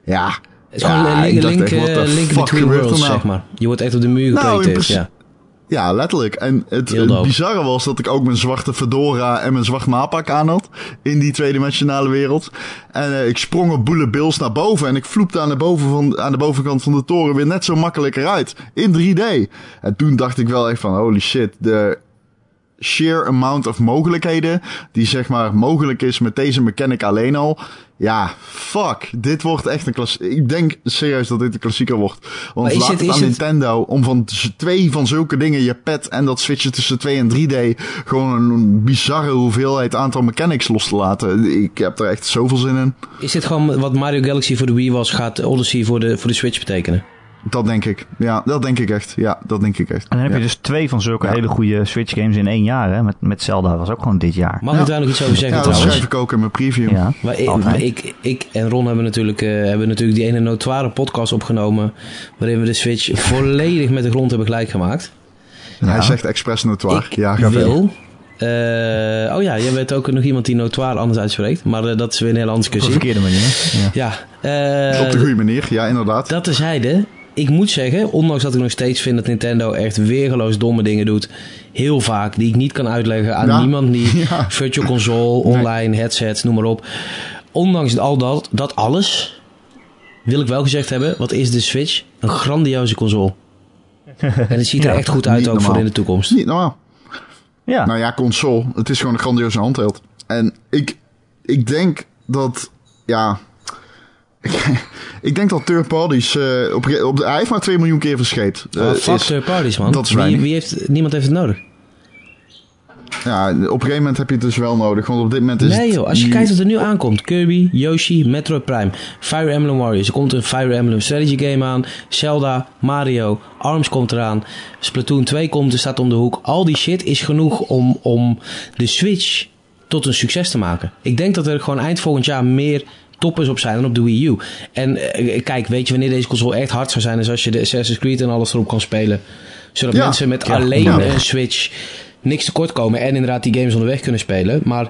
Ja. Het is ja, gewoon een link, link, echt, eh, link between worlds, nou? zeg maar. Je wordt echt op de muur Nou, in geprojecteerd, principe- ja. Ja, letterlijk. En het, bizarre was dat ik ook mijn zwarte fedora en mijn zwart maapak aan had. In die tweedimensionale wereld. En eh, ik sprong op Bullet Bills naar boven. En ik vloepte aan de, boven van, aan de bovenkant van de toren weer net zo makkelijk eruit. In 3D. En toen dacht ik wel echt van holy shit. De sheer amount of mogelijkheden. Die zeg maar mogelijk is met deze mechanic alleen al. Ja, fuck. Dit wordt echt een klassieker. Ik denk serieus dat dit een klassieker wordt. Want laat het- aan het- Nintendo om van twee van zulke dingen, je pad en dat switchen tussen 2 en 3D, gewoon een bizarre hoeveelheid aantal mechanics los te laten. Ik heb er echt zoveel zin in. Is dit gewoon wat Mario Galaxy voor de Wii was, gaat Odyssey voor de, voor de Switch betekenen? Dat denk ik. Ja, dat denk ik echt. Ja, dat denk ik echt. En dan heb Ja. je dus twee van zulke Ja. hele goede Switch games in één jaar. Hè? Met, met Zelda was ook gewoon dit jaar. Mag Ja. ik daar nog iets over zeggen Ja, dat trouwens? schrijf ik ook in mijn preview. Ja, Maar ik, ik, ik en Ron hebben natuurlijk, eh, hebben natuurlijk die ene notoire podcast opgenomen. Waarin we de Switch volledig met de grond hebben gelijk gemaakt. En Hij zegt expres notoire. Ik ja, ga wil. eh, oh ja, jij bent ook nog iemand die notoire anders uitspreekt. Maar eh, dat is weer een hele andere op een discussie. verkeerde manier. Ja. Ja, eh, Op de goede manier, ja, inderdaad. dat terzijde. Ik moet zeggen, ondanks dat ik nog steeds vind dat Nintendo echt weergeloos domme dingen doet. Heel vaak, die ik niet kan uitleggen aan Ja. niemand die Ja. virtual console, online, headsets, noem maar op. Ondanks al dat, dat alles, wil ik wel gezegd hebben, wat is de Switch? Een grandioze console. En het ziet er Ja, echt goed uit ook voor in de toekomst. Niet normaal. ja. Nou ja, console. Het is gewoon een grandioze handheld. En ik, ik denk dat, ja... ik denk dat third parties... eh, op, op de, hij heeft maar 2 miljoen keer verscheept. Oh, Eh, fuck is- third parties, man. dat is wie, wie heeft, niemand heeft het nodig. ja, op een gegeven moment heb je het dus wel nodig. Want op dit moment is Nee joh, als je kijkt wat er nu aankomt. Kirby, Yoshi, Metroid Prime, Fire Emblem Warriors. Er komt een Fire Emblem strategy game aan. Zelda, Mario, ARMS komt eraan. Splatoon 2 komt, er staat om de hoek. Al die shit is genoeg om, om de Switch tot een succes te maken. Ik denk dat er gewoon eind volgend jaar meer toppers op zijn dan op de Wii U. En eh, kijk, weet je wanneer deze console echt hard zou zijn? Is als je de Assassin's Creed en alles erop kan spelen. Zodat Ja. mensen met Ja, alleen een Switch niks tekort komen. En inderdaad die games onderweg kunnen spelen. Maar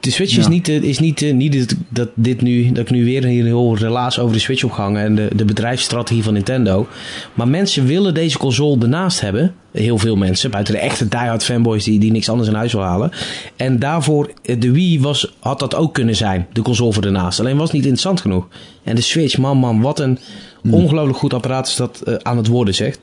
de Switch is niet, eh, is niet, eh, niet dat, dat, dit nu, dat ik nu weer een heel relaas over de Switch opgehangen en de, de bedrijfsstrategie van Nintendo. Maar mensen willen deze console ernaast hebben. Heel veel mensen, buiten de echte diehard fanboys die, die niks anders in huis wil halen. En daarvoor, eh, de Wii was, had dat ook kunnen zijn, de console voor ernaast. Alleen was het niet interessant genoeg. En de Switch, man man, wat een ongelooflijk goed apparaat is dat aan het worden zegt.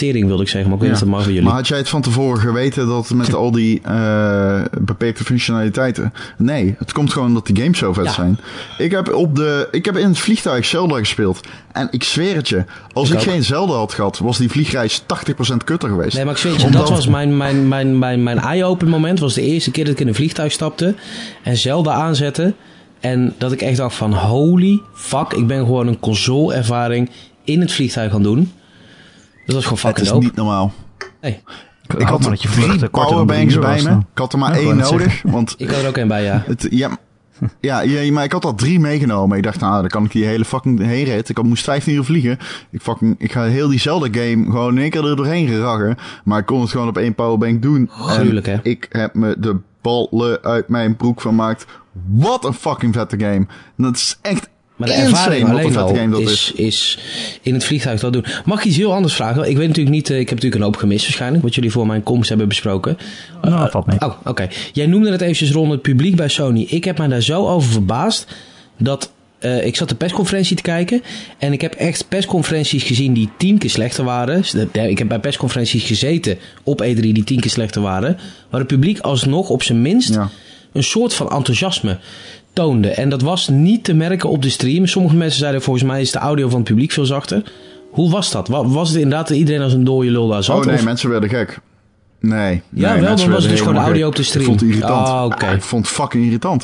Tering wilde ik zeggen, maar ik weet niet Ja. of dat mag jullie. Maar had jij het van tevoren geweten dat met al die eh, beperkte functionaliteiten... Nee, het komt gewoon omdat die games zo vet zijn. Ik heb, op de, ik heb in het vliegtuig Zelda gespeeld. En ik zweer het je, als Ik geen Zelda had gehad... was die vliegreis 80% kutter geweest. Nee, maar ik weet je, Omdat- dat was mijn, mijn, mijn, mijn, mijn eye-open moment. was de eerste keer dat ik in een vliegtuig stapte en Zelda aanzette. En dat ik echt dacht van holy fuck, ik ben gewoon een console-ervaring in het vliegtuig gaan doen. Dat was gewoon Het fucking is dope. niet normaal. Nee, Ik had dat je drie powerbanks bij me. Ik had er maar Ja, één nodig. Want ik had er ook een bij, ja. het, ja, ja, ja, maar ik had al drie meegenomen. Ik dacht, nou, dan kan ik die hele fucking heen rit. Ik had- moest 15 uur vliegen. Ik, fucking, ik ga heel diezelfde game gewoon in één keer er doorheen geragen. Maar ik kon het gewoon op één powerbank doen. Gruwelijk, en hè? ik heb me de ballen uit mijn broek van gemaakt. Wat een fucking vette game. En dat is echt Maar de insane ervaring alleen al is. is, in het vliegtuig dat doen. Mag ik iets heel anders vragen? Ik weet natuurlijk niet, eh, ik heb natuurlijk een hoop gemist waarschijnlijk, wat jullie voor mijn komst hebben besproken. Nou, dat valt mee. Oh, oké. Jij noemde het eventjes rond het publiek bij Sony. Ik heb mij daar zo over verbaasd dat eh, ik zat de persconferentie te kijken en ik heb echt persconferenties gezien die tien keer slechter waren. Ik heb bij persconferenties gezeten op E3 die tien keer slechter waren, waar het publiek alsnog op zijn minst Ja. een soort van enthousiasme toonde. En dat was niet te merken op de stream. Sommige mensen zeiden volgens mij is de audio van het publiek veel zachter. Hoe was dat? Wa- Was het inderdaad dat iedereen als een dode lul daar zat? Oh nee, Of- mensen werden gek. Nee. Ja, nee, wel, dan was het dus gewoon de helemaal audio gek. op de stream. Ik vond het irritant. Ah, oké. ik vond het fucking irritant.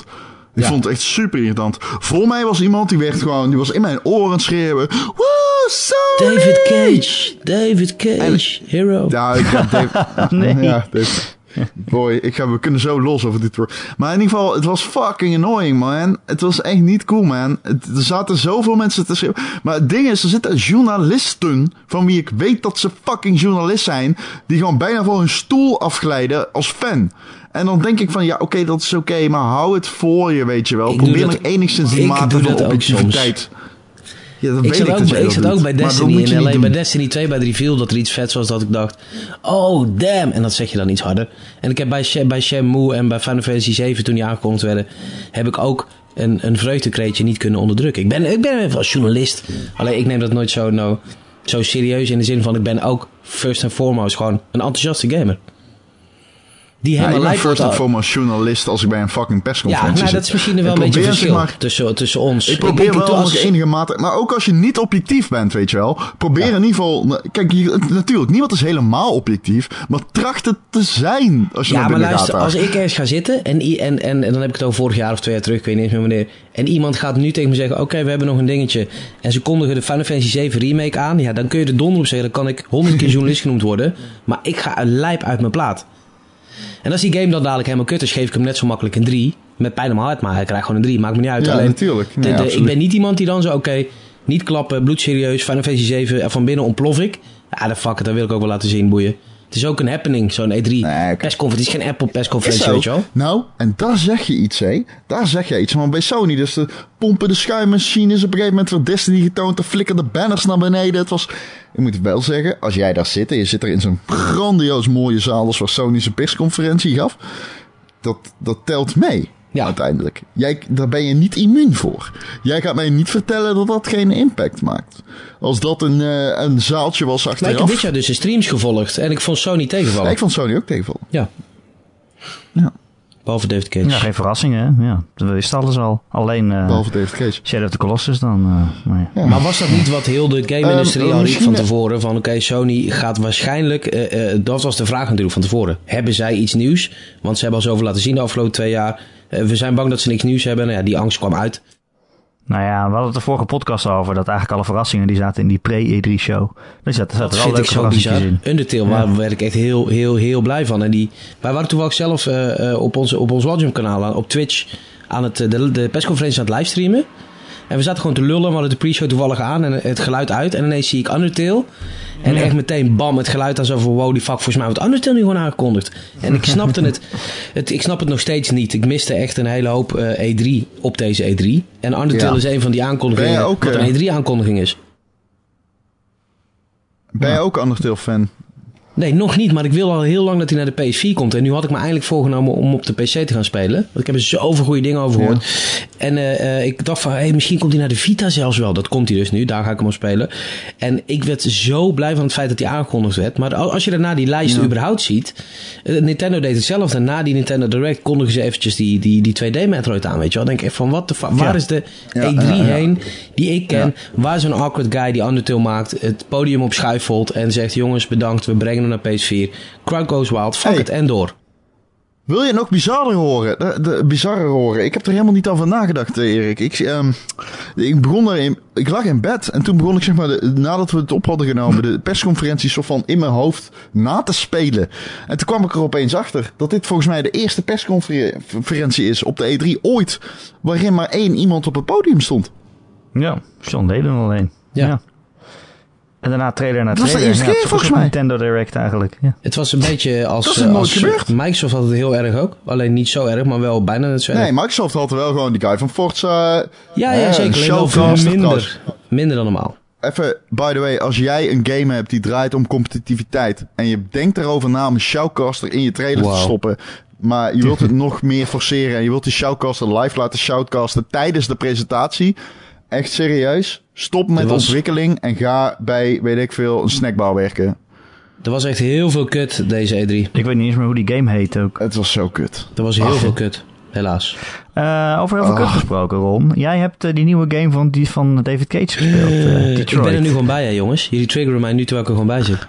Ik Ja. vond het echt super irritant. Voor mij was iemand die werd gewoon, die was in mijn oren schreeuwen. Woo, Sony! David Cage, David Cage, hero. Ja, ik Dave. Nee. Ja, Dave. Boy, ik ga, we kunnen zo los over dit. Maar in ieder geval, het was fucking annoying, man. Het was echt niet cool, man. Het, er zaten zoveel mensen te schreeuwen. Maar het ding is, er zitten journalisten, van wie ik weet dat ze fucking journalist zijn, die gewoon bijna voor hun stoel afglijden als fan. En dan denk ik van, ja, oké, dat is oké, maar hou het voor je, weet je wel. Ik Probeer nog enigszins mate doe van objectiviteit. Ja, dat Ik weet zat, ik ook, jij ik zat ook bij Destiny en alleen bij Destiny 2 bij de reveal dat er iets vets was dat ik dacht, oh damn, en dat zeg je dan iets harder. En ik heb bij, bij Shenmue en bij Final Fantasy 7 toen die aangekondigd werden, heb ik ook een, een vreugdekreetje niet kunnen onderdrukken. Ik ben, ik ben even als journalist, alleen ik neem dat nooit zo, nou, zo serieus in de zin van ik ben ook first and foremost gewoon een enthousiaste gamer. Die Ja, ik helemaal ben lijkt first and foremost journalist als ik bij een fucking Ja, persconferentie nou, zit. dat is misschien wel Ik een beetje verschil maar, tussen, tussen ons. Ik probeer doe wel als- nog enige mate... Maar ook als je niet objectief bent, weet je wel. Probeer in ieder geval... Kijk, je, natuurlijk, niemand is helemaal objectief. Maar tracht het te zijn als je Ja, naar maar luister, gaat. als ik ergens ga zitten en, en, en, en dan heb ik het over vorig jaar of twee jaar terug, ik weet niet eens meer wanneer. En iemand gaat nu tegen me zeggen, oké, we hebben nog een dingetje. En ze kondigen de Final Fantasy 7 remake aan. Ja, dan kun je er donder op zeggen, dan kan ik honderd keer journalist genoemd worden. Maar ik ga een lijp uit mijn plaat. En als die game dan dadelijk helemaal kut is, geef ik hem net zo makkelijk een 3. Met pijn mijn hart, maar hij krijgt gewoon een 3. Maakt me niet uit. Ja, Alleen, natuurlijk. de- Nee, de- ik ben niet iemand die dan zo, oké, niet klappen, bloedserieus, Final Fantasy 7, en van binnen ontplof ik. Ja, dan fuck it, dat wil ik ook wel laten zien, boeien. Het is ook een happening, zo'n E3 Nee, oké. persconferentie. Het is geen Apple persconferentie, weet je wel. Nou, en daar zeg je iets, hé. Daar zeg je iets. Maar bij Sony, dus de pompen de schuimmachines. Op een gegeven moment werd Destiny getoond. Er flikkerden banners naar beneden. Het was... Ik moet wel zeggen, als jij daar zit en je zit er in zo'n grandioos mooie zaal als waar Sony zijn persconferentie gaf. Dat, dat telt mee. Ja. Uiteindelijk. Jij, daar ben je niet immuun voor. Jij gaat mij niet vertellen dat dat geen impact maakt. Als dat een, eh, een zaaltje was Maar ik heb achteraf. dit jaar dus de streams gevolgd en ik vond Sony tegenvallen. Ja, ik vond Sony ook tegenvallen. Ja. Ja. Behalve David Cage. Ja, geen verrassingen, hè? Ja, dat wisten alles al. Alleen eh, Behalve David Cage. Shadow of the Colossus dan. eh, maar ja. Ja. Maar was dat niet wat heel de game-industrie Ehm, al riep van tevoren? Van oké, Sony gaat waarschijnlijk... eh, eh, dat was de vraag natuurlijk van tevoren. Hebben zij iets nieuws? Want ze hebben al zoveel laten zien de afgelopen twee jaar. Eh, we zijn bang dat ze niks nieuws hebben. Nou ja, die angst kwam uit. Nou ja, we hadden het de vorige podcast over. Dat eigenlijk alle verrassingen die zaten in die pre-E3-show. Er zaten, Dat wel leuke zo verrassingen bizar. in. Undertale, waar werd ik echt heel, heel, heel blij van. En die, wij waren toevallig zelf eh, eh, op, onze, op ons Lodgem kanaal op Twitch aan het, de, de persconferentie aan het livestreamen. En we zaten gewoon te lullen, we hadden de pre-show toevallig aan en het geluid uit. En ineens zie ik Undertale. En Ja. echt meteen bam, het geluid aan zo van wow, die fuck, volgens mij wordt Undertale nu gewoon aangekondigd. En ik snapte het, het, ik snap het nog steeds niet. Ik miste echt een hele hoop eh, E3 op deze E3. En Undertale Ja. is een van die aankondigingen Ben je ook, wat eh, een E3 aankondiging is. Ben jij ook Undertale fan? Nee, nog niet, maar ik wil al heel lang dat hij naar de PS4 komt. En nu had ik me eindelijk voorgenomen om op de PC te gaan spelen. Want ik heb er zoveel goede dingen over gehoord. En eh, eh, ik dacht van, hey, misschien komt hij naar de Vita zelfs wel. Dat komt hij dus nu, daar ga ik hem op spelen. En ik werd zo blij van het feit dat hij aangekondigd werd. Maar als je daarna die lijst Ja. überhaupt ziet... eh, Nintendo deed hetzelfde. En na die Nintendo Direct kondigen ze eventjes die, die, die 2D Metroid aan, weet je wel. Dan denk ik van, wat de fuck, waar Ja. is de Ja, E3 ja, ja. heen die ik ken? Waar is zo'n awkward guy die Undertale maakt, het podium opschuifelt en zegt... jongens, bedankt, we brengen hem naar PS4. Crowd goes wild, fuck Hey. it, en door. Wil je nog bizarder horen? De, de, bizarrer horen. Ik heb er helemaal niet over nagedacht, eh, Erik. Ik, ehm, ik begon erin. Ik lag in bed en toen begon ik zeg maar, de- nadat we het op hadden genomen, de persconferentie soort van in mijn hoofd na te spelen. En toen kwam ik er opeens achter dat dit volgens mij de eerste persconferentie is op de E3 ooit, waarin maar één iemand op het podium stond. Ja, John Leden alleen. Ja. En daarna trailer naar Dat was de trailer. eerste ja, keer, volgens mij. Nintendo Direct eigenlijk. Ja. Het was een beetje als... Dat is eh, als gebeurd. Microsoft had het heel erg ook. Alleen niet zo erg, maar wel bijna net zo erg. Nee, Microsoft had er wel gewoon die guy van Forza. ja, eh, ja, zeker. Wel veel Showcaster minder. Minder dan normaal. Even, by the way, als jij een game hebt die draait om competitiviteit en je denkt erover na om een shoutcaster in je trailer Wow. te stoppen, maar je wilt het nog meer forceren en je wilt die shoutcaster live laten shoutcasten tijdens de presentatie, echt serieus, stop met was- ontwikkeling en ga bij, weet ik veel, een snackbar werken. Er was echt heel veel kut deze E3. Ik weet niet eens meer hoe die game heet ook. Het was zo kut. Er was heel Ach. veel kut. Helaas. Eh, over heel veel Oh. kut gesproken, Ron. Jij hebt eh, die nieuwe game van, die van David Cage gespeeld. eh, ik ben er nu gewoon bij, hè, jongens. Jullie triggeren mij nu terwijl ik er gewoon bij zit.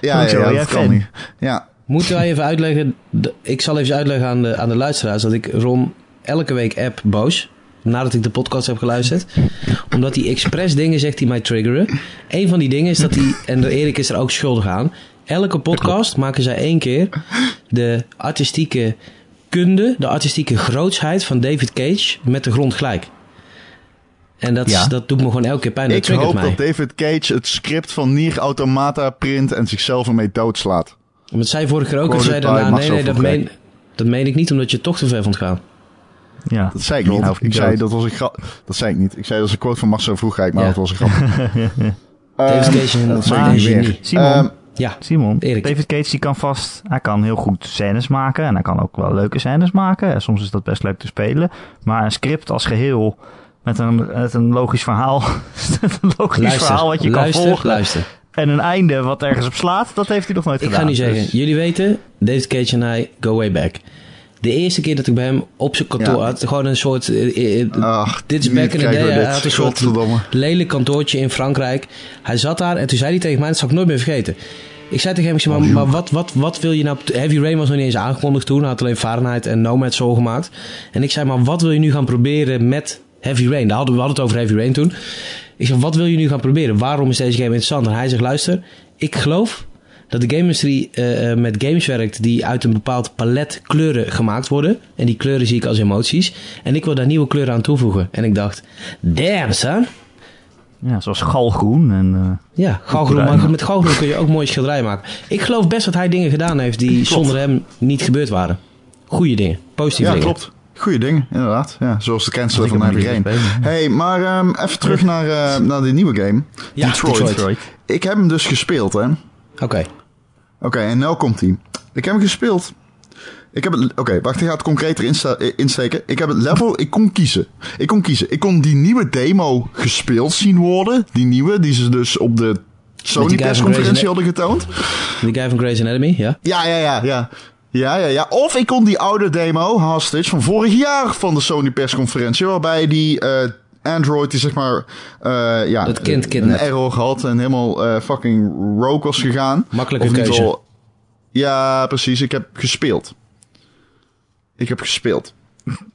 Ja, ja, ja, jij dat kan niet. Ja, Moeten wij even uitleggen... ik zal even uitleggen aan de, aan de luisteraars... dat ik Ron elke week app boos... nadat ik de podcast heb geluisterd. Omdat hij expres dingen zegt die mij triggeren. Een van die dingen is dat hij... en Erik is er ook schuldig aan... Elke podcast maken zij één keer de artistieke kunde, de artistieke grootsheid van David Cage met de grond gelijk. En dat, Ja. dat doet me gewoon elke keer pijn. Dat Ik hoop mij. dat David Cage het script van Nier Automata print en zichzelf ermee doodslaat. Want zij vorige keer ook, en zei daarna, by nee, nee, dat meen, dat meen ik niet, omdat je toch te ver vond gaan. Ja. Dat zei ik niet. Ik niet zei dood. dat was een grap. Dat zei ik niet. Ik zei dat was een quote van Marcel Vroegrijk, maar Ja. dat was een grap. David Cage een, dat ik niet meer. Simon, Ehm, Ja, Simon, Erik. David Cage die kan vast, hij kan heel goed scènes maken en hij kan ook wel leuke scènes maken. En soms is dat best leuk te spelen. Maar een script als geheel met een, met een logisch verhaal, een logisch luister, verhaal wat je luister, kan volgen luister. en een einde wat ergens op slaat, dat heeft hij nog nooit Ik gedaan. ga nu zeggen, Dus- jullie weten, David Cage en hij go way back. De eerste keer dat ik bij hem op zijn kantoor Ja. had, gewoon een soort... eh, eh, Ach, dit is back in the day. Hij had een soort lelijk kantoortje in Frankrijk. Hij zat daar en toen zei hij tegen mij, dat zal ik nooit meer vergeten. Ik zei tegen hem, ik zei, maar, maar wat, wat, wat wil je nou... Heavy Rain was nog niet eens aangekondigd toen. Hij had alleen Fahrenheit en Nomad Soul gemaakt. En ik zei, maar wat wil je nu gaan proberen met Heavy Rain? Daar hadden we hadden het over Heavy Rain toen. Ik zeg, wat wil je nu gaan proberen? Waarom is deze game interessant? En hij zegt, luister, ik geloof dat de game-industrie eh, eh, met games werkt die uit een bepaald palet kleuren gemaakt worden. En die kleuren zie ik als emoties. En ik wil daar nieuwe kleuren aan toevoegen. En ik dacht, damn son. Ja, zoals galgroen en... eh, Ja, galgroen, maar met galgroen kun je ook mooie schilderijen maken. Ik geloof best dat hij dingen gedaan heeft die zonder hem niet gebeurd waren. Goeie dingen, positieve Ja, dingen. klopt. Goeie dingen, inderdaad. Ja, zoals de cancelen van Heavy Rain. gespeeld, Hey, maar ehm, even terug naar, eh, naar die nieuwe game. Ja. Detroit. Ik heb hem dus gespeeld, hè. Oké, Oké, en nou komt hij. Ik heb hem gespeeld. Ik heb het... Oké, wacht, ik ga het concreter insta- insteken. Ik heb het level... Ik kon kiezen. Ik kon kiezen. Ik kon die nieuwe demo gespeeld zien worden. Die nieuwe, die ze dus op de Sony persconferentie hadden getoond. die guy van Grey's Anatomy, ja. Ja, ja, ja, ja. Ja, ja, ja. Of ik kon die oude demo, Hostage, van vorig jaar van de Sony persconferentie, waarbij die eh, Android, die zeg maar, eh, ja, Het kind een kidnapt. error had en helemaal eh, fucking rogue was gegaan. Makkelijke Of keuze. Ja, precies. Ik heb gespeeld. Ik heb gespeeld.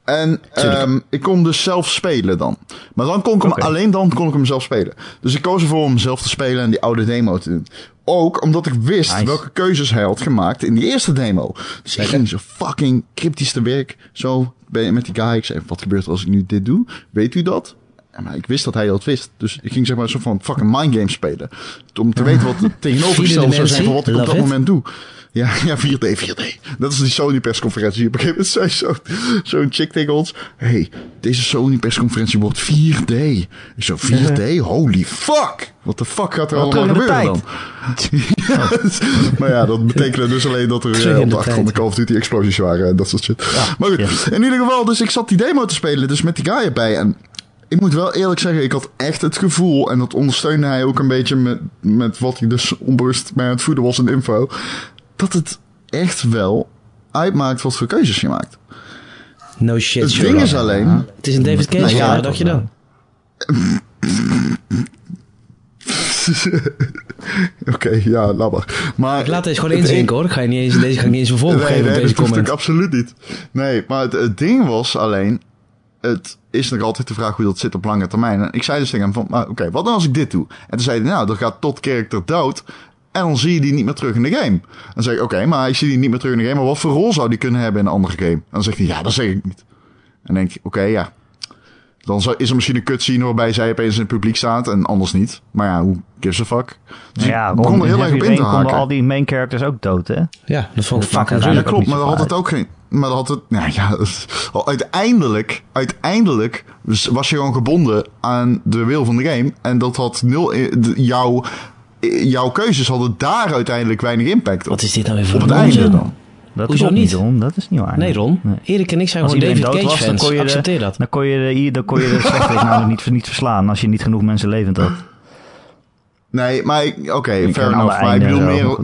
En ehm, ik kon dus zelf spelen dan. Maar dan kon ik hem, alleen dan kon ik hem zelf spelen. Dus ik koos ervoor om zelf te spelen en die oude demo te doen. Ook omdat ik wist Nice. welke keuzes hij had gemaakt in die eerste demo. Dus ik ging zo fucking cryptisch te werk. Zo met die guy. Ik zei, wat gebeurt er als ik nu dit doe? Weet u dat? Maar ik wist dat hij dat wist. Dus ik ging zeg maar een soort van fucking mindgame spelen. Om te weten wat het tegenovergestelde zou zijn van wat ik op dat moment doe. Ja, ja, 4D, 4D. Dat is die Sony persconferentie. Op een gegeven moment zei zo- zo'n chick tegen ons. hey, deze Sony persconferentie wordt 4D. Ik zo, 4D? Holy fuck! Wat de fuck gaat er Wat allemaal gebeuren dan? Ja, maar ja, dat betekende dus alleen dat er eh, op de achtergrond de. Call of Duty explosies waren en dat soort shit. maar goed, in ieder geval, dus ik zat die demo te spelen, dus met die guy erbij. En ik moet wel eerlijk zeggen, ik had echt het gevoel, en dat ondersteunde hij ook een beetje met, met wat hij dus onbewust mij aan het voeden was in info, dat het echt wel uitmaakt wat voor keuzes je maakt. No shit, Het ding is alleen, Het is een David Cage, Nou ja, wat dacht je dan? oké, ja, laat maar. Ik laat deze gewoon inzinken hoor. Ik ga je niet eens, deze ga ik niet eens een vervolg geven op nee, deze dat hoeft comment. ik absoluut niet. Nee, maar het, het ding was alleen... Het is nog altijd de vraag hoe dat zit op lange termijn. En ik zei dus tegen hem van... maar Oké, wat dan als ik dit doe? En toen zei hij... Nou, dan gaat tot character dood... En dan zie je die niet meer terug in de game. Dan zeg ik... Oké, maar ik zie die niet meer terug in de game... Maar wat voor rol zou die kunnen hebben in een andere game? En dan zegt hij... Ja, dat zeg ik niet. En dan denk ik... Oké, ja. Dan is er misschien een cutscene waarbij zij opeens in het publiek staat... En anders niet. Maar ja, hoe gives a fuck? Dus ja, ik begon er heel erg op in te haken. al die main characters ook dood, hè? Ja, dat vond ik fucking maakt Ja, klopt, maar dan had het ook geen. Maar dan had het. Nou ja, het- uiteindelijk, uiteindelijk was je gewoon gebonden aan de wil van de game. En dat had nul. Jouw, jouw keuzes hadden daar uiteindelijk weinig impact op. Wat is dit nou weer voor Op het een einde dan. Dat Hoezo klopt niet? Ron. Dat is niet waar. Nee Ron, Nee. Erik en ik zijn gewoon David Cage was, dan fans. kon je Accepteer de, dat. dan kon je de, hier- dan kon je de slechterik nou niet, niet verslaan als je niet genoeg mensen levend had. Nee, maar ik- oké, Ik fair enough. Maar ik bedoel meer.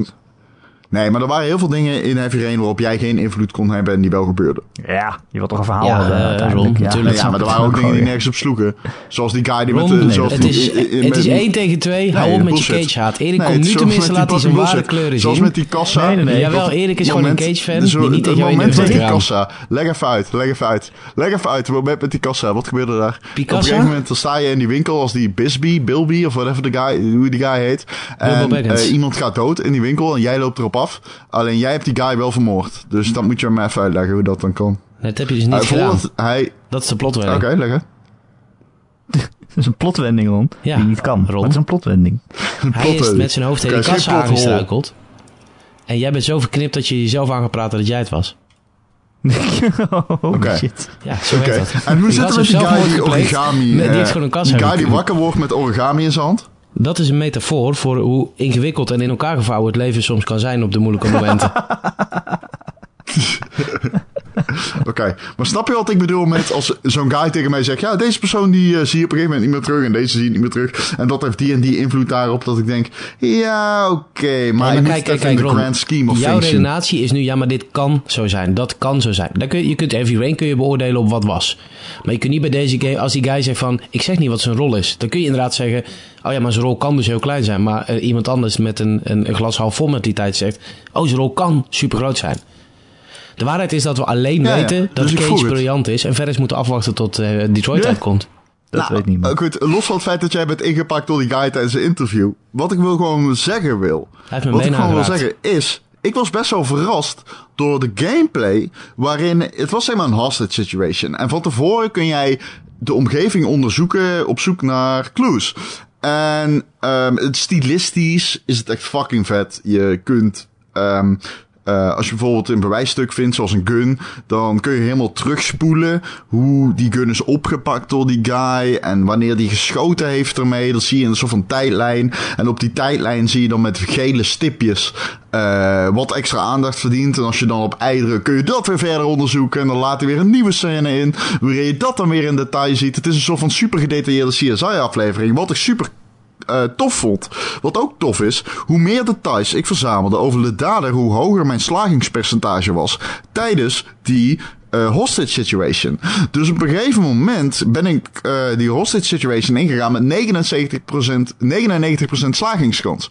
Nee, maar er waren heel veel dingen in Heavy Rain waarop jij geen invloed kon hebben en die wel gebeurden. Ja, je wilt toch een verhaal Ja, hebben eh, uiteindelijk. Ron, ja. natuurlijk. Ja, maar er waren ook dingen die nergens op sloegen. Zoals die guy die met de... nee, zoals het die- is, i- i- het met- is 1 tegen 2. Hou Nee, op met bullshit. je Cage-haat. Erik Nee, komt nu zoals tenminste, laat hij die zijn ware kleuren Zoals zien. met die kassa. Nee, nee, nee. Jawel, Erik is gewoon een Cage-fan zo- die niet tegen het jou in de moment met die kassa. Leg even uit, leg even uit. Leg even uit, het moment met die kassa. Wat gebeurde daar? Picasso? Op een gegeven moment dan sta je in die winkel als die Bisbee, Bilby of whatever de guy, hoe die guy heet. En eh, iemand gaat dood in die winkel en jij loopt erop af. Alleen jij hebt die guy wel vermoord. Dus dat moet je me even uitleggen hoe dat dan kan. Dat heb je dus niet Hij gedaan. hij... Dat is de plotwending. Oké, leg het. Het is een plotwending, Ron. Ja, die niet kan. Ron. Maar het is een plotwending. Hij is met zijn hoofd tegen geen kassa aangestruikeld. En jij bent zo verknipt dat je jezelf aan gaat praten dat jij het was. oh, Oké. shit. Ja, zo werkt dat. en hoe zit het met die guy die origami... Nee, die eh, heeft gewoon een kassa Die guy die wakker wordt met origami in zijn hand? Dat is een metafoor voor hoe ingewikkeld en in elkaar gevouwen het leven soms kan zijn op de moeilijke momenten. Oké, maar snap je wat ik bedoel met als zo'n guy tegen mij zegt... Ja, deze persoon die eh, zie je op een gegeven moment niet meer terug en deze zie je niet meer terug. En dat heeft die en die invloed daarop dat ik denk... Ja, oké, maar, Nee, kijk, kijk, kijk, in de grand scheme of Jouw redenatie is nu, ja, maar dit kan zo zijn. Dat kan zo zijn. Dan kun je, je kunt Heavy Rain kun je beoordelen op wat was. Maar je kunt niet bij deze game, als die guy zegt van, ik zeg niet wat zijn rol is. Dan kun je inderdaad zeggen, oh ja, maar zijn rol kan dus heel klein zijn. Maar eh, iemand anders met een, een, een glas half vol met die tijd zegt, oh, zijn rol kan super groot zijn. De waarheid is dat we alleen Ja, ja. weten dat Dus vroeg Cage het. briljant is. En verder is moeten afwachten tot eh, Detroit Ja. uitkomt. Dat Nou, weet niemand. ook goed, los van het feit dat jij bent ingepakt door die guy tijdens een interview. Wat ik wil gewoon zeggen wil. Wat ik gewoon wil zeggen is. Ik was best wel verrast door de gameplay. Waarin. Het was zeg maar een hostage situation. En van tevoren kun jij de omgeving onderzoeken op zoek naar clues. En ehm het stilistisch is het echt fucking vet. Je kunt. ehm eh, als je bijvoorbeeld een bewijsstuk vindt, zoals een gun, dan kun je helemaal terugspoelen hoe die gun is opgepakt door die guy en wanneer die geschoten heeft ermee. Dat zie je in een soort van tijdlijn. En op die tijdlijn zie je dan met gele stipjes eh, wat extra aandacht verdient. En als je dan op ei drukt, kun je dat weer verder onderzoeken. En dan laat hij weer een nieuwe scène in, waarin je dat dan weer in detail ziet. Het is een soort van super gedetailleerde CSI-aflevering, wat ik super eh, tof vond. Wat ook tof is, hoe meer details ik verzamelde over de dader, hoe hoger mijn slagingspercentage was tijdens die eh, hostage situation. Dus op een gegeven moment ben ik eh, die hostage situation ingegaan met 79%, 99% slagingskans.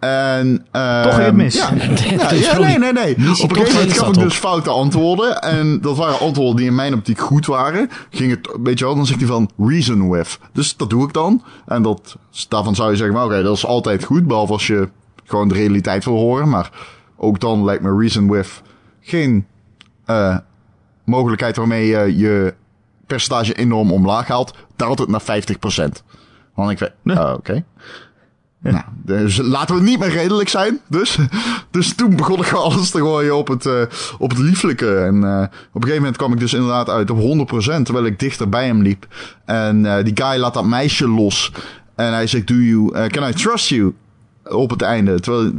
En, ehm, Toch ging het mis. Ja, ja, nee, nee, nee. missie Op een gegeven moment gaf ik dus foute antwoorden. En dat waren antwoorden die in mijn optiek goed waren. Ging het, weet je wel, dan zegt hij van reason with. Dus dat doe ik dan. En dat, daarvan zou je zeggen, maar oké, dat is altijd goed. Behalve als je gewoon de realiteit wil horen. Maar ook dan lijkt me reason with geen eh, mogelijkheid waarmee je je percentage enorm omlaag haalt. Daalt het naar 50%. Want ik weet, ah, oké. Nou, dus laten we niet meer redelijk zijn. Dus, dus toen begon ik alles te gooien op het, eh, op het lieflijke. En eh, op een gegeven moment kwam ik dus inderdaad uit op 100%, terwijl ik dichter bij hem liep. En eh, die guy laat dat meisje los. En hij zegt, do you, can I trust you? Op het einde. Terwijl,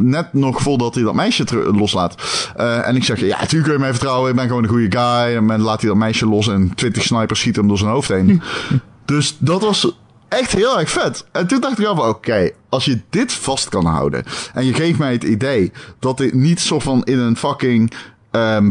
net nog voordat hij dat meisje loslaat. En ik zeg, ja, natuurlijk kun je mij vertrouwen. Ik ben gewoon een goede guy. En dan laat hij dat meisje los en 20 snipers schieten hem door zijn hoofd heen. dus dat was echt heel erg vet. En toen dacht ik af, oké, als je dit vast kan houden. En je geeft mij het idee dat dit niet zo van in een fucking ehm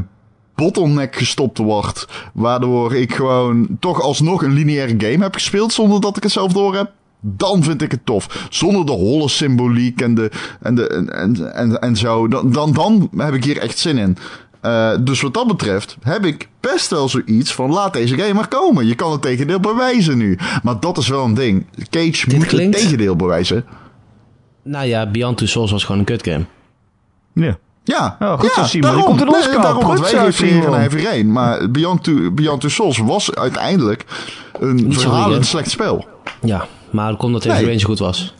bottleneck gestopt wordt. Waardoor ik gewoon toch alsnog een lineaire game heb gespeeld zonder dat ik het zelf door heb. Dan vind ik het tof. Zonder de holle symboliek en, de, en, de, en, en, en, en zo. Dan, dan, dan heb ik hier echt zin in. Eh, dus wat dat betreft heb ik best wel zoiets van laat deze game maar komen. Je kan het tegendeel bewijzen nu. Maar dat is wel een ding. Cage moet klinkt- het tegendeel bewijzen. Nou ja, Beyond Two Souls was gewoon een kutgame. Ja. Ja, Oh, goed ja zo, Simon. daarom, Je komt in ons nee, daarom, Goed want wij naar Rain. Maar Beyond Two, Beyond Two Souls was uiteindelijk een verhalend slecht spel. Ja, maar dat komt dat Heavy Nee. Rain zo goed was.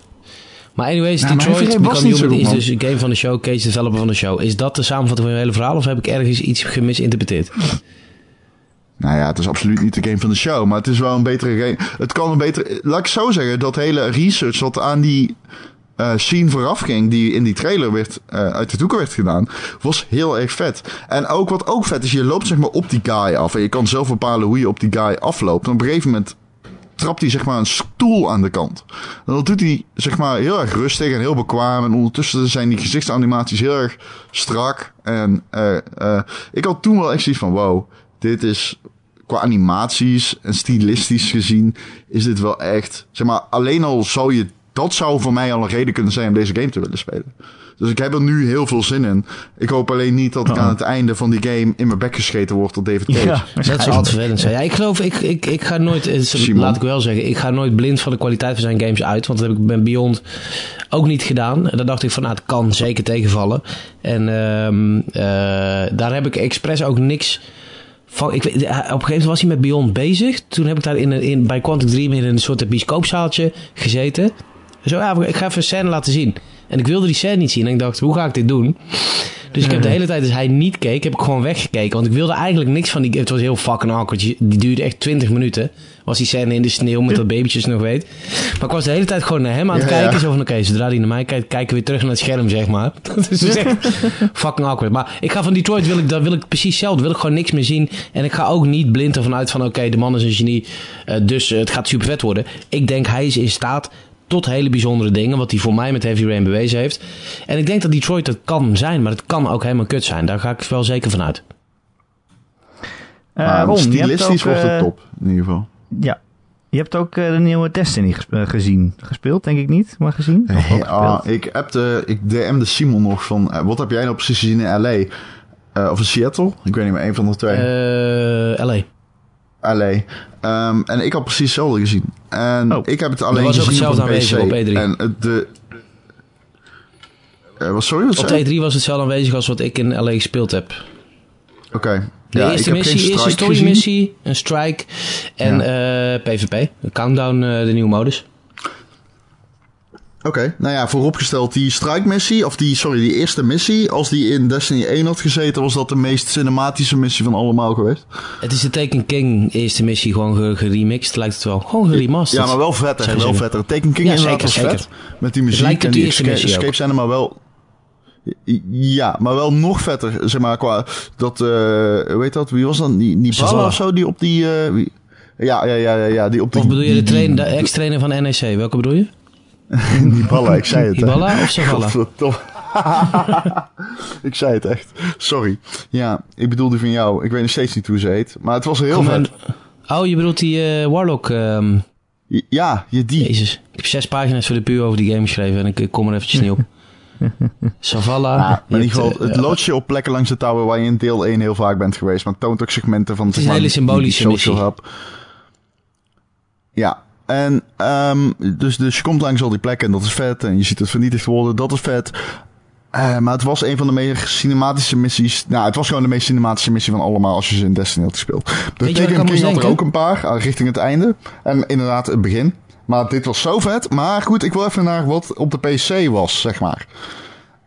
Maar anyways, Nou, Detroit Become Human goed, is dus een game van de show, Cage developer van de show. Is dat de samenvatting van je hele verhaal of heb ik ergens iets gemisinterpreteerd? Nou ja, het is absoluut niet de game van de show, maar het is wel een betere game. Het kan een betere. Laat ik zo zeggen, dat hele research wat aan die eh, scene vooraf ging, die in die trailer werd, eh, uit de doeken werd gedaan, was heel erg vet. En ook wat ook vet is, je loopt zeg maar op die guy af en je kan zelf bepalen hoe je op die guy afloopt. En op een gegeven moment trapt hij zeg maar een stoel aan de kant. En dat doet hij zeg maar heel erg rustig en heel bekwaam. En ondertussen zijn die gezichtsanimaties heel erg strak. En uh, uh, ik had toen wel echt zoiets van, wow, dit is qua animaties en stilistisch gezien, is dit wel echt, zeg maar, alleen al zou je, dat zou voor mij al een reden kunnen zijn om deze game te willen spelen. Dus ik heb er nu heel veel zin in. Ik hoop alleen niet dat ik aan het einde van die game in mijn bek gescheten word door David Cage. Ja, dat zou altijd vervelend zijn. Ja, ik geloof, ik, ik, ik ga nooit, laat ik wel zeggen, ik ga nooit blind van de kwaliteit van zijn games uit. Want dat heb ik bij Beyond ook niet gedaan. En dan dacht ik van, nou, het kan zeker tegenvallen. En uh, uh, daar heb ik expres ook niks van, ik, op een gegeven moment was hij met Beyond bezig. Toen heb ik daar in, in, bij Quantic Dream in een soort bioscoopzaaltje gezeten. Zo, ja, ik ga even een scène laten zien. En ik wilde die scène niet zien. En ik dacht, hoe ga ik dit doen? Dus ik heb de hele tijd, als hij niet keek, heb ik gewoon weggekeken. Want ik wilde eigenlijk niks van die... Het was heel fucking awkward. Die duurde echt 20 minuten. Was die scène in de sneeuw met dat babytjes nog weet. Maar ik was de hele tijd gewoon naar hem aan het kijken. Zo van, oké, zodra hij naar mij kijkt, kijken we weer terug naar het scherm, zeg maar. Dat is echt fucking awkward. Maar ik ga van Detroit, wil ik, wil ik precies hetzelfde. Wil ik gewoon niks meer zien. En ik ga ook niet blind ervan uit van, oké, de man is een genie. Uh, dus het gaat super vet worden. Ik denk, hij is in staat tot hele bijzondere dingen. Wat hij voor mij met Heavy Rain bewezen heeft. En ik denk dat Detroit het kan zijn, maar het kan ook helemaal kut zijn. Daar ga ik wel zeker van uit. Uh, Ron, stilistisch wordt het top, in ieder geval. Ja. Je hebt ook uh, de nieuwe Destiny gezien. Gespeeld, denk ik niet, maar gezien. Hey, ah, ik, heb de, ik DM'de Simon nog van... wat heb jij nou precies gezien in L.A.? of in Seattle? Ik weet niet meer, een van de twee. L.A. LA. Um, en ik had precies hetzelfde gezien. En oh. ik heb het alleen gezien op de PC. Op E3. En de... Uh, was, sorry, wat op E3 was hetzelfde aanwezig als wat ik in LA gespeeld heb. Oké. Okay. De ja, eerste missie, eerste story missie, een strike en ja. uh, PvP. Een countdown, uh, de nieuwe modus. Oké, nou ja, vooropgesteld die strike missie, of die, sorry, die eerste missie, als die in Destiny 1 had gezeten, was dat de meest cinematische missie van allemaal geweest. Het is de Taken King eerste missie gewoon geremixed, lijkt het wel. Gewoon geremasterd. Ja, maar wel vetter, wel vetter. Taken King ja, inderdaad zeker, was vet, met die muziek en die escape, escape zijn er maar wel... Ja, maar wel nog vetter, zeg maar, qua dat, uh, hoe heet dat, wie was dan? Die, die Balla of zo, die op die... Uh, wie, ja, ja, ja, ja, die op die... Of bedoel je de, train, de ex-trainer van NEC, welke bedoel je? Die ballen, ik zei het. Die of Savalla? ik zei het echt. Sorry. Ja, ik bedoelde van jou. Ik weet nog steeds niet hoe ze heet. Maar het was heel vet. Oh, je bedoelt die uh, Warlock... Um... Ja, je die. Jezus. Ik heb zes pagina's voor de puur over die game geschreven en ik, kom er eventjes niet op. Savala. Ja, in ieder geval, het uh, loodt je op plekken langs de tower waar je in deel 1 heel vaak bent geweest. Maar het toont ook segmenten van... Het is een hele symbolische missie. Hub. Ja, en um, dus, dus je komt langs al die plekken en dat is vet. En je ziet het vernietigd worden, dat is vet. Uh, maar het was een van de meest cinematische missies. Nou, het was gewoon de meest cinematische missie van allemaal als je ze in Destiny had gespeeld. De Taken King had er ook een paar uh, richting het einde. En inderdaad het begin. Maar dit was zo vet. Maar goed, ik wil even naar wat op de PC was, zeg maar.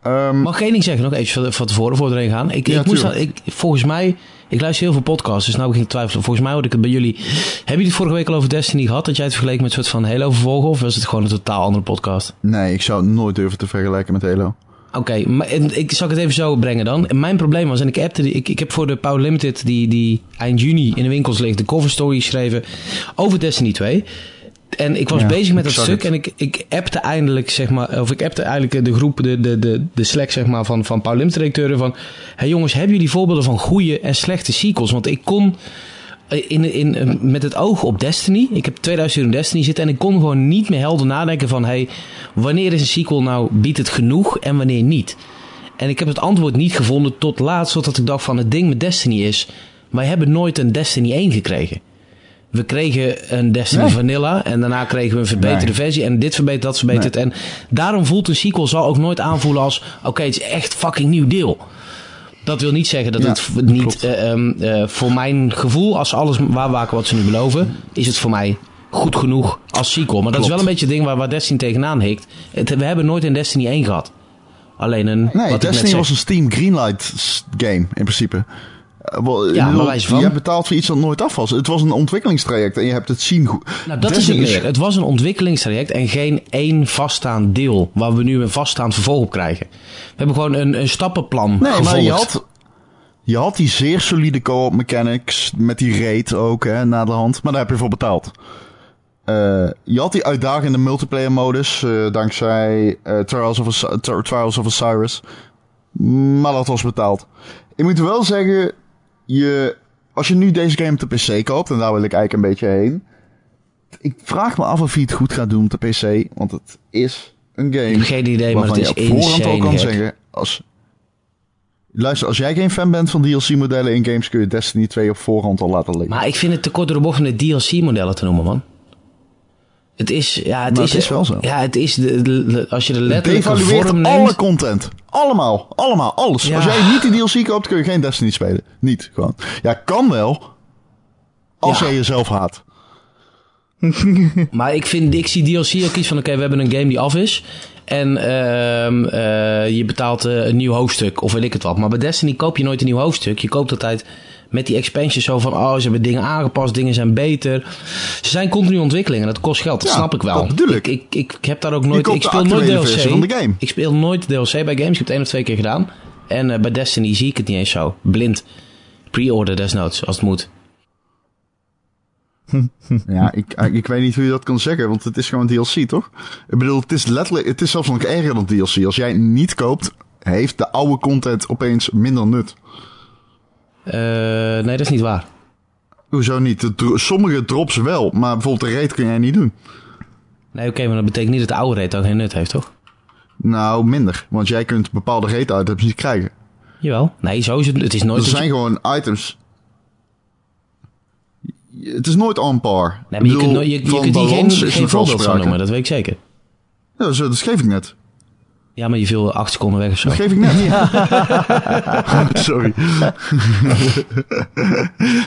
Um, Mag ik één ding zeggen, nog even van tevoren, voor erin gaan? Ik, ja, ik moest, ik, volgens mij ik luister heel veel podcasts, dus nou begin ik twijfelen. Volgens mij hoorde ik het bij jullie. Hebben jullie het vorige week al over Destiny gehad? Dat jij het vergeleken met een soort van Halo vervolgen? Of was het gewoon een totaal andere podcast? Nee, ik zou het nooit durven te vergelijken met Halo. Oké, maar ik zal het even zo brengen dan. Mijn probleem was, en ik, appte, ik, ik heb voor de Power Limited, die, die eind juni in de winkels ligt, de cover story geschreven over Destiny 2. En ik was bezig met dat stuk en ik, ik appte eindelijk, zeg maar, of ik appte eigenlijk de groep, de, de, de, de Slack, zeg maar, van, van Paul directeuren van, hey jongens, hebben jullie voorbeelden van goede en slechte sequels? Want ik kon in, in, met het oog op Destiny, ik heb 2000 uur in Destiny zitten en ik kon gewoon niet meer helder nadenken van, hey, wanneer is een sequel nou, biedt het genoeg en wanneer niet? En ik heb het antwoord niet gevonden tot laatst, zodat ik dacht van, het ding met Destiny is, wij hebben nooit een Destiny 1 gekregen. We kregen een Destiny Vanilla en daarna kregen we een verbeterde versie. En dit verbetert, dat verbetert. En daarom voelt een sequel zal ook nooit aanvoelen als... Oké, het is echt fucking nieuw deel. Dat wil niet zeggen dat het niet... Uh, um, uh, voor mijn gevoel, als alles waarwaken wat ze nu beloven... is het voor mij goed genoeg als sequel. Maar dat is wel een beetje het ding waar, waar Destiny tegenaan hikt. Het, we hebben nooit een Destiny 1 gehad. Alleen een... Nee, Destiny was een Steam Greenlight game in principe. Eh, ja, maar van. Je betaalt voor iets dat nooit af was. Het was een ontwikkelingstraject en je hebt het zien goed. Nou, dat is het meer. Het was een ontwikkelingstraject en geen één vaststaand deel waar we nu een vaststaand vervolg op krijgen. We hebben gewoon een, een stappenplan Nee, gevolgd. maar je had, je had die zeer solide co-op mechanics met die raid ook hè, na de hand. Maar daar heb je voor betaald. eh, je had die uitdagende multiplayer modus eh, dankzij Trials, of Trials of Osiris. Maar dat was betaald. Ik moet wel zeggen, je, als je nu deze game op de PC koopt, en daar wil ik eigenlijk een beetje heen. Ik vraag me af of hij het goed gaat doen op de PC, want het is een game. Ik heb geen idee, maar het is je op voorhand al kan gek. zeggen, als, luister, als jij geen fan bent van DLC-modellen in games, kun je Destiny 2 op voorhand al laten liggen. Maar ik vind het te kort door de bocht om de DLC-modellen te noemen, man. Het is, ja, het is, het is wel zo. Ja, het is, de, de- de- als je de letterlijke vorm alle content. Allemaal. Allemaal. Alles. Ja. Als jij niet die DLC koopt, kun je geen Destiny spelen. Niet. Gewoon. Ja, kan wel. Als Ja. jij jezelf haat. Maar ik vind, ik zie DLC ook iets van, oké, we hebben een game die af is. En ehm, eh, je betaalt eh, een nieuw hoofdstuk, of weet ik het wat. Maar bij Destiny koop je nooit een nieuw hoofdstuk. Je koopt altijd met die expansions zo van, oh, ze hebben dingen aangepast, dingen zijn beter. Ze zijn continu ontwikkeling en dat kost geld, dat Ja, snap ik wel. dat bedoel ik. Ik, ik, ik heb daar ook nooit, ik speel nooit DLC. van de game. Ik speel nooit DLC bij games, ik heb het één of twee keer gedaan. En eh, bij Destiny zie ik het niet eens zo. Blind. Pre-order desnoods, als het moet. Ja, ik, ik weet niet hoe je dat kan zeggen, want het is gewoon DLC, toch? Ik bedoel, het is letterlijk, het is zelfs nog erger dan DLC. Als jij niet koopt, heeft de oude content opeens minder nut. Eh, nee, dat is niet waar. Hoezo niet? Sommige drops wel, maar bijvoorbeeld de raid kun jij niet doen. Nee, oké, maar dat betekent niet dat de oude rate ook geen nut heeft, toch? Nou, minder. Want jij kunt bepaalde raid items niet krijgen. Jawel. Nee, zo is het. Het is nooit. Er je- zijn gewoon items. Het is nooit on par. Nee, maar je kunt, nooit- je, kunt hier geen, geen voorbeeld van noemen, dat weet ik zeker. Ja, dat geef ik net. Ja, maar je viel acht seconden weg of zo. Dat geef ik net. Sorry.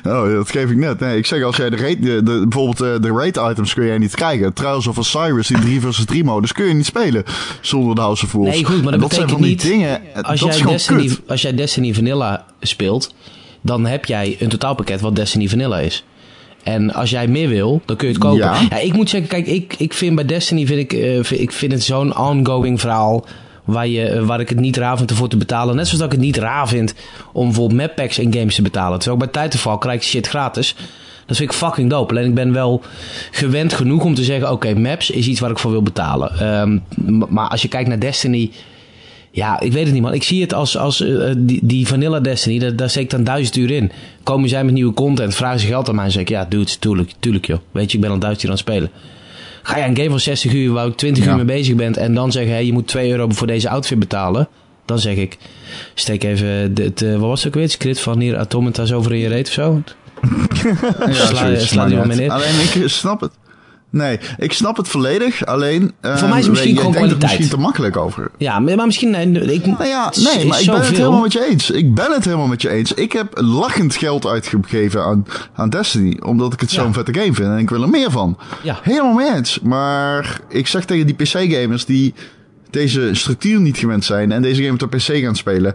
oh, dat geef ik net. Nee, ik zeg als jij de, raid, de, de- bijvoorbeeld eh, de raid items kun jij niet krijgen. Trials of Osiris, die 3 versus 3 modus, kun je niet spelen zonder de House of Wolves. Nee, goed, maar dat, zijn betekent van niet... die dingen. eh, als, dat is jij gewoon Destiny, kut. als jij Destiny Vanilla speelt, dan heb jij een totaalpakket wat Destiny Vanilla is. En als jij meer wil, dan kun je het kopen. Ja. Ja, ik moet zeggen, kijk, ik, ik vind bij Destiny vind ik, eh, vind- ik vind het zo'n ongoing verhaal waar, je, eh, waar ik het niet raar vind om voor te betalen. Net zoals dat ik het niet raar vind om bijvoorbeeld map packs in games te betalen. Terwijl ik bij Titanfall krijg ik shit gratis. Dat vind ik fucking dope. Alleen ik ben wel gewend genoeg om te zeggen... oké, maps is iets waar ik voor wil betalen. Ehm, maar als je kijkt naar Destiny... Ja, ik weet het niet, man. Ik zie het als, als eh, die, die Vanilla Destiny. Daar, daar steek ik dan duizend uur in. Komen zij met nieuwe content, vragen ze geld aan mij en zeg ik... Ja, dude, tuurlijk, tuurlijk joh. Weet je, ik ben al duizend uur aan het spelen. Ga jij een game van 60 uur waar ik 20 Ja. uur mee bezig ben... en dan zeggen, hey, je moet 2 euro voor deze outfit betalen... Dan zeg ik, steek even de, het, eh, wat was het ook weer? Script van Nier Automata zo over in je reet of zo? Ja, Sla- die maar neer. Alleen ik snap het. Nee, ik snap het volledig. Alleen. Voor mij is het misschien gewoon kwaliteit. misschien te makkelijk over. Ja, maar, misschien... Nee, ik, Nou ja, nee, maar ik ben het helemaal met je eens. Ik ben het helemaal met je eens. Ik heb lachend geld uitgegeven aan, aan Destiny. Omdat ik het zo'n Ja. vette game vind. En ik wil er meer van. Ja. Helemaal mee eens. Maar ik zeg tegen die PC-gamers die deze structuur niet gewend zijn. En deze game op de PC gaan spelen.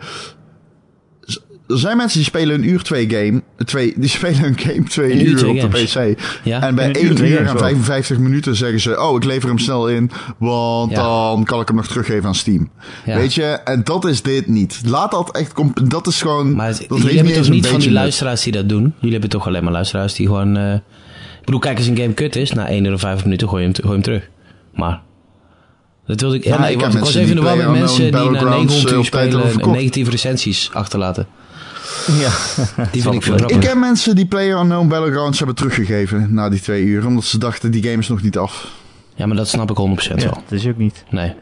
Er zijn mensen die spelen een uur twee game. Twee, die spelen een game twee Een uur, uur twee op de. PC. Ja. En bij Een uur, 1 twee uur en wel. 55 minuten zeggen ze... Oh, ik lever hem snel in. Want Ja. dan kan ik hem nog teruggeven aan Steam. Ja. Weet je? En dat is dit niet. Laat dat echt... Dat is gewoon... Maar het- dat jullie hebben toch een niet van die luisteraars die dat doen? Jullie hebben toch alleen maar luisteraars die gewoon... eh, Ik bedoel, kijk, als een game kut is, na 1 uur en 5 minuten gooi je hem, gooi hem terug. Maar... Dat wilde ik... Ja, Ja, nee, ik was mensen even in de die war met mensen die na Battlegrounds, 900 eh, uur hebben spelen negatieve recensies achterlaten. Ja. Die vind ik veel. Ik ken mensen die PlayerUnknown Battlegrounds hebben teruggegeven na die twee uur. Omdat ze dachten, die game is nog niet af. Ja, maar dat snap ik 100% Ja, wel. dat is ook niet. Nee.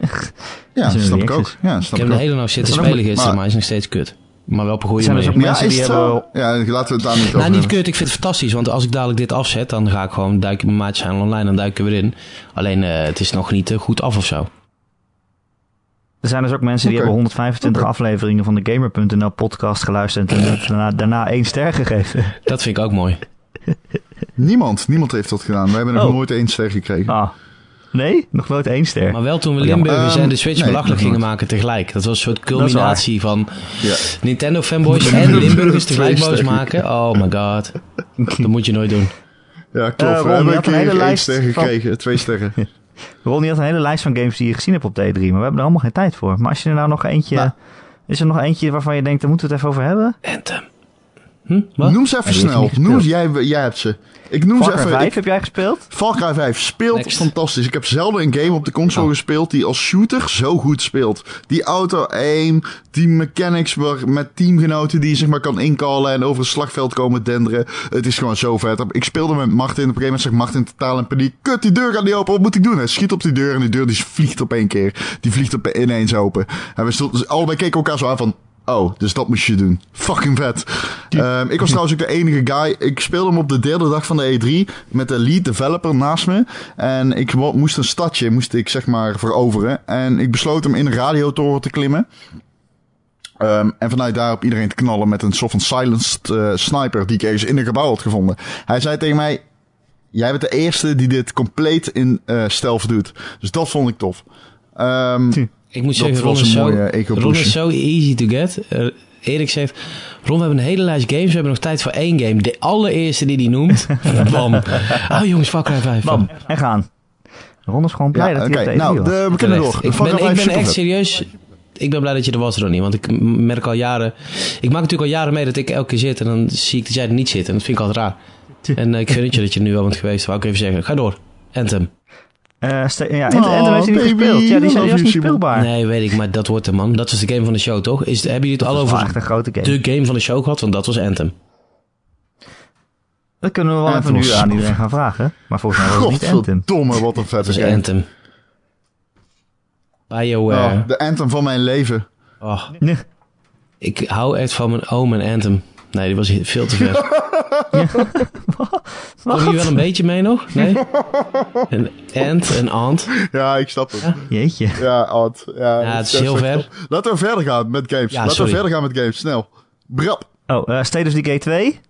Ja, Dat snap een ik ook. Ja, Ik snap heb ik de ook. hele nacht zitten spelen gisteren, maar- maar hij is nog steeds kut. Maar wel op een goede Zijn er manier. ook mensen Ja, die hebben... zo? Ja, laten we het daar niet over Nou, niet kut. Ik vind het fantastisch. Want als ik dadelijk dit afzet, dan ga ik gewoon duiken met maatjes online. Dan duik ik er weer in. Alleen, eh, het is nog niet eh, goed af of zo. Er zijn dus ook mensen die hebben 125 afleveringen van de Gamer.nl podcast geluisterd en daarna, daarna één ster gegeven. Dat vind ik ook mooi. Niemand, niemand heeft dat gedaan. We hebben nog Oh. nooit één ster gekregen. Ah. Nee? Nog nooit één ster. Maar wel toen we Oh. Limburgers Ehm, en de Switch nee, belachelijk gingen maken tegelijk. Dat was een soort culminatie van Ja. Nintendo fanboys en Limburgers tegelijk boos maken. Oh my god. Dat moet je nooit doen. Ja, klopt. Eh, we hebben een keer hele één lijst ster van- gekregen. Twee sterren. Ron, je had een hele lijst van games die je gezien hebt op de E3, maar we hebben er allemaal geen tijd voor. Maar als je er nou nog eentje... Nou. Is er nog eentje waarvan je denkt, daar moeten we het even over hebben? Anthem. Hm? Noem ze even snel. Noem ze, jij, jij hebt ze. Ik noem ze even. 5 ik- heb jij gespeeld? Cry 5 speelt Next. fantastisch. Ik heb zelden een game op de console Oh. gespeeld die als shooter zo goed speelt. Die auto-aim, die mechanics waar- met teamgenoten die je zeg maar kan inkallen en over het slagveld komen denderen. Het is gewoon zo vet. Ik speelde met Martin. Op een gegeven moment zegt Martin totaal in paniek. Kut, die deur gaat niet open. Wat moet ik doen? Hij schiet op die deur en die deur die vliegt op één keer. Die vliegt op ineens open. En we stonden, allebei keken elkaar zo aan van... Oh, dus dat moest je doen. Fucking vet. Ehm, ik was trouwens ook de enige guy. Ik speelde hem op de derde dag van de E3 met de lead developer naast me. En ik moest een stadje, moest ik zeg maar veroveren. En ik besloot hem in een radiotoren te klimmen. Ehm, en vanuit daar op iedereen te knallen met een soort van silenced eh, sniper die ik ergens in een gebouw had gevonden. Hij zei tegen mij, jij bent de eerste die dit compleet in eh stealth doet. Dus dat vond ik tof. Ehm, Ik moet zeggen, Ron is, zo, Ron is zo easy to get. Eh, Erik zegt, Ron, we hebben een hele lijst games. We hebben nog tijd voor één game. De allereerste die hij noemt. Bam. Oh jongens, Far Cry 5. Bam, en gaan. Ron is gewoon blij ja, dat hij de Nou, E3 was. de, we kunnen door. Ik ben, ik 5 ben echt serieus. Ik ben blij dat je er was, Ronnie. Want ik merk al jaren. Ik maak natuurlijk al jaren mee dat ik elke keer zit. En dan zie ik dat jij er niet zit. En dat vind ik altijd raar. En eh, ik vind het je dat je er nu al bent geweest. Wou ik even zeggen. Ga door. Anthem. Eh, ste- ja, Anthem Oh, heeft hij niet gespeeld. Ja, die, zijn- you, niet speelbaar. Nee, weet ik. Maar dat wordt de man. Dat was de game van de show, toch? Is, hebben jullie het al dat over echt een grote game. de game van de show gehad? Want dat was Anthem. Dat kunnen we wel Anthem even nu aan iedereen gaan vragen. Maar volgens mij was het niet Anthem. Godverdomme, wat een vette was game. Anthem. BioWare. Oh, de anthem van mijn leven. Oh, Nee. ik hou echt van mijn oom en Anthem. Nee, die was veel te ver. Kom je wel een beetje mee nog? Nee? Een ant, een ant. Ja, ik snap het. Jeetje. Ja, Ad. Ja, Ja, het is heel ver. Laten we verder gaan met games. Ja, Laten sorry. we verder gaan met games. Snel. Brap. Oh, eh State of Decay 2?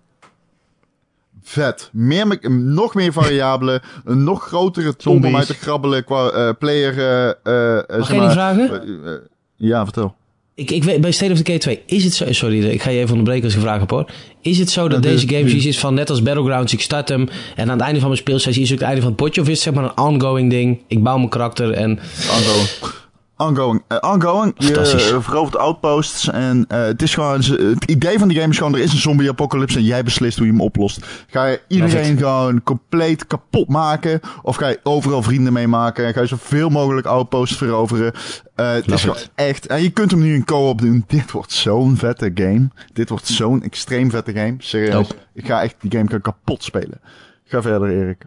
Vet. Meer, me- nog meer variabelen. Een nog grotere tom om uit te grabbelen qua eh, player... eh eh, eh, Mag zeg ik vragen? eh, eh, ja, vertel. Ik, ik weet, bij State of Decay 2, is het zo... Sorry, ik ga je even onderbreken als ik vraag heb hoor. Is het zo dat Ja, deze game zoiets is van net als Battlegrounds, ik start hem en aan het einde van mijn speelsessie is het ook het einde van het potje? Of is het zeg maar een ongoing ding? Ik bouw mijn karakter en... Ongoing. Ongoing. Eh, ongoing. Je verovert outposts. En eh, het is gewoon... Het idee van die game is gewoon... Er is een zombie-apocalypse en jij beslist hoe je hem oplost. Ga je iedereen gewoon compleet kapot maken? Of ga je overal vrienden mee maken? En ga je zoveel mogelijk outposts veroveren? Eh, het is gewoon it. echt... En je kunt hem nu in co-op doen. Dit wordt zo'n vette game. Dit wordt zo'n extreem vette game. Serieus. Dope. Ik ga echt die game gaan kapot spelen. Ga verder, Erik.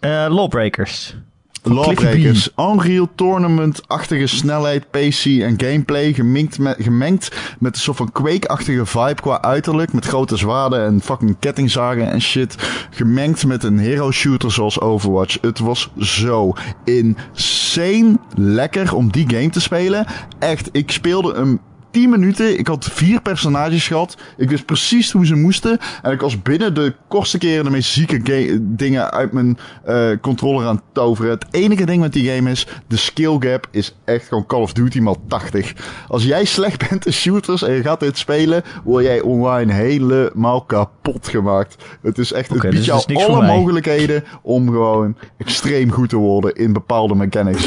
Eh Lawbreakers. Lawbreakers. Unreal Tournament-achtige snelheid, PC en gameplay. Gemengd met, gemengd met een soort van Quake-achtige vibe qua uiterlijk. Met grote zwaarden en fucking kettingzagen en shit. Gemengd met een hero shooter zoals Overwatch. Het was zo insane lekker om die game te spelen. Echt, ik speelde een 10 minuten. Ik had vier personages gehad. Ik wist precies hoe ze moesten. En ik was binnen de kortste keren de meest zieke dingen uit mijn eh, controller aan het toveren. Het enige ding met die game is, de skill gap is echt gewoon Call of Duty maal 80. Als jij slecht bent in shooters en je gaat dit spelen, word jij online helemaal kapot gemaakt. Het is echt, Oké, het biedt dus jou alle mogelijkheden om gewoon extreem goed te worden in bepaalde mechanics.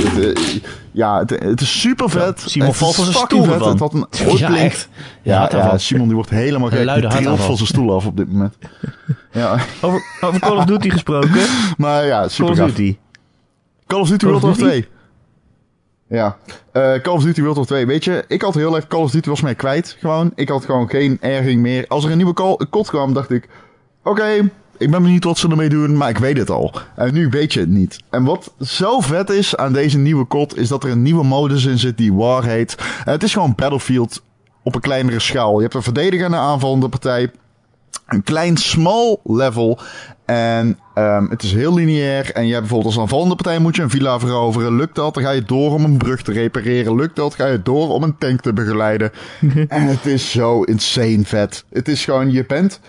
Ja, het, het is super vet. Simon valt van zijn stoel vet. Het had een Ja, ja. Simon die wordt helemaal gek. luide Die trilt van zijn stoel af op dit moment. Ja, Over, over Call of Duty gesproken. maar ja, Call super of. Duty. Call of Duty Call of World War Duty? 2. Ja, Eh, Call of Duty World War 2. Weet je, ik had heel erg Call of Duty was mij kwijt. Gewoon, ik had gewoon geen erging meer. Als er een nieuwe call, kot kwam, dacht ik... Oké, ik ben benieuwd wat ze ermee doen, maar ik weet het al. En nu weet je het niet. En wat zo vet is aan deze nieuwe kot, is dat er een nieuwe modus in zit die War heet. En het is gewoon Battlefield op een kleinere schaal. Je hebt een verdediger en een aanvallende partij. Een klein small level. En ehm, het is heel lineair. En je hebt bijvoorbeeld als aanvallende partij moet je een villa veroveren. Lukt dat, dan ga je door om een brug te repareren. Lukt dat, ga je door om een tank te begeleiden. en het is zo insane vet. Het is gewoon, je bent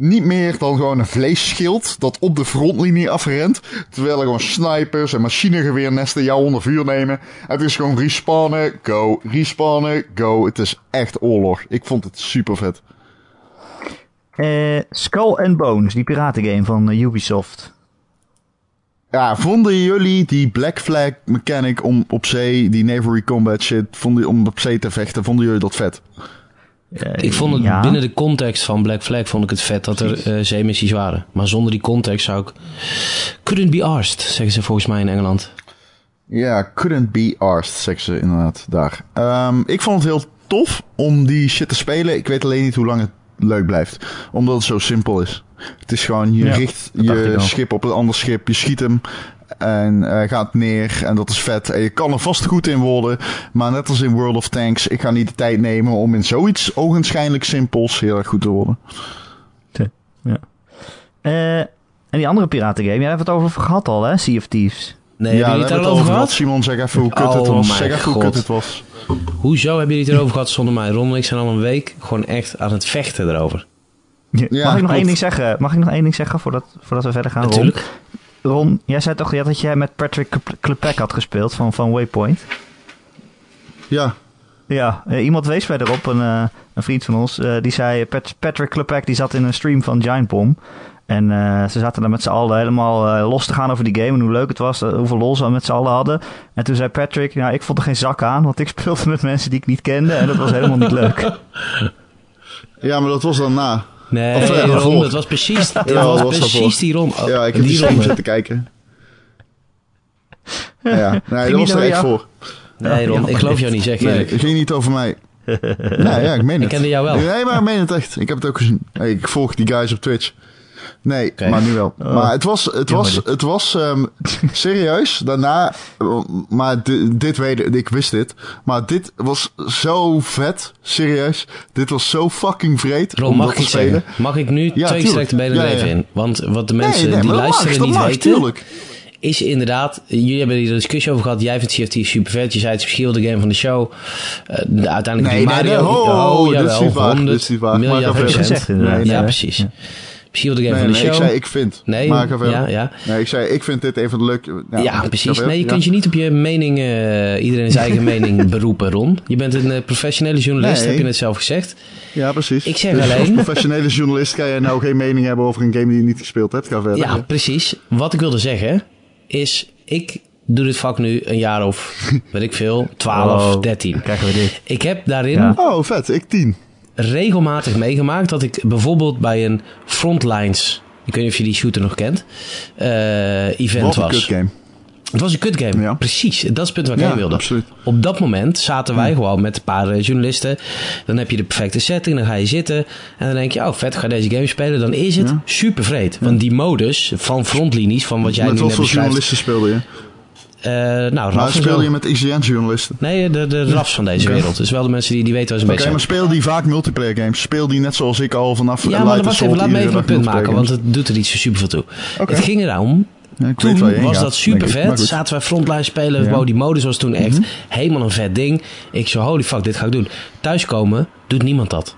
niet meer dan gewoon een vleesschild dat op de frontlinie afrent. Terwijl er gewoon snipers en machinegeweernesten jou onder vuur nemen. Het is gewoon respawnen, go, respawnen, go. Het is echt oorlog. Ik vond het super vet. Eh, Skull and Bones, die piratengame van eh, Ubisoft. Ja, vonden jullie die Black Flag mechanic om op zee, die Naval Combat shit, vonden, om op zee te vechten, vonden jullie dat vet? Ik vond het ja. binnen de context van Black Flag vond ik het vet dat er eh, zeemissies waren. Maar zonder die context zou ik... Couldn't be arsed, zeggen ze volgens mij in Engeland. Ja, couldn't be arsed, zeggen ze inderdaad daar. Ehm, ik vond het heel tof om die shit te spelen. Ik weet alleen niet hoe lang het leuk blijft. Omdat het zo simpel is. Het is gewoon, je Ja, richt je schip op een ander schip, je schiet hem en eh, gaat neer en dat is vet. En je kan er vast goed in worden, maar net als in World of Tanks, ik ga niet de tijd nemen om in zoiets ogenschijnlijk simpels heel erg goed te worden. Eh, en die andere piratengame, jij hebt het over gehad al, hè? Sea of Thieves. Nee, ja, hebben jullie het het over gehad? Simon, zeg even hoe kut Oh het was. mijn Zeg even hoe God. kut het was. Hoezo hebben jullie het erover gehad zonder mij? Ron en ik zijn al een week gewoon echt aan het vechten erover. Mag ik nog klopt. één ding zeggen? Mag ik nog één ding zeggen voordat, voordat we verder gaan? Ron? Natuurlijk. Ron, jij zei toch ja, dat jij met Patrick Kle- Klepek had gespeeld van, van Waypoint? Ja, Ja, eh, iemand wees mij erop, een, eh, een vriend van ons, eh, die zei, Pat- Patrick Klepek die zat in een stream van Giant Bomb. En eh, ze zaten daar met z'n allen helemaal eh, los te gaan over die game en hoe leuk het was, eh, hoeveel lol ze met z'n allen hadden. En toen zei Patrick, nou ik vond er geen zak aan, want ik speelde met mensen die ik niet kende en dat was helemaal niet leuk. ja, maar dat was dan na. Nee, Of, eh, het was precies, het Ja, was dat was precies die Ron. oh, Ja, ik heb die die ronde. zitten kijken. Ja, nee, dat niet was er echt jou? voor. Nee, Ron, ik geloof jou niet, zeg Nee, het ging niet over mij. Nee, ja, ik meen Ik het. kende jou wel. Nee, maar ik meen het echt. Ik heb het ook gezien. Hey, ik volg die guys op Twitch. Nee, maar nu wel. Oh. Maar het was, het was, het was ehm, serieus. Daarna, maar di- dit weet ik, ik wist dit. Maar dit was zo vet. Serieus. Dit was zo fucking vreed om mag dat ik te spelen. zeggen? Mag ik nu Ja, twee gestrekte benen Ja, er ja. even in? Want wat de mensen nee, die mag, luisteren niet mag, weten, tuurlijk. is inderdaad... Jullie hebben hier een discussie over gehad. Jij vindt CFT super vet. Je zei het is misschien wel de game van de show. Eh, uiteindelijk Nee, die nee, Mario... nee, ho, oh, dit is jawel, niet waar, 100 dit is niet waar. Maar miljard procent. Nee, ja, precies. Ja. Misschien Nee, nee, de ik show. zei ik vind. Nee, maar ja, ja. Nee, ik zei ik vind dit even leuk. Ja, precies. Nee, je Ja. kunt je niet op je mening, eh, iedereen zijn eigen mening beroepen, Ron. Je bent een eh, professionele journalist, Nee. heb je net zelf gezegd. Ja, precies. Ik zeg Dus alleen- Als professionele journalist kan je nou geen mening hebben over een game die je niet gespeeld hebt. Ga verder. Ja, precies. Wat ik wilde zeggen is, ik doe dit vak nu een jaar of, weet ik veel, 12, Oh, 13. dan krijgen we dit. Ik heb daarin Ja. Oh, vet. Ik tien. Regelmatig meegemaakt dat ik bijvoorbeeld bij een Frontlines, ik weet niet of je die shooter nog kent, eh, event een was. game. Het was een kut game. Ja. Precies, dat is het punt waar ik Ja, heen wilde. absoluut. Op dat moment zaten wij gewoon met een paar eh, journalisten. Dan heb je de perfecte setting, dan ga je zitten. En dan denk je, oh vet, ga deze game spelen. Dan is het Ja. super vreed. Want die modus van frontlinies, van wat jij Met nu wat net voor beschrijft. journalisten speelde je? Eh nou, Maar zo. je met IGN-journalisten? Nee, de, de Rafs van deze Oké. wereld. Dus wel de mensen die, die weten waar ze Oké, mee zijn. maar speel die vaak multiplayer games? Speel die net zoals ik al vanaf Ja, maar wacht even, laat me even een punt maken, want het doet er niet zo super veel toe. Oké. Het ging erom. Ja, toen was gaat, dat super vet. Zaten wij frontline spelen. Ja. Mhm. Wow, die modus was toen echt helemaal een vet ding. Ik zo, holy fuck, dit ga ik doen. Thuiskomen doet niemand dat.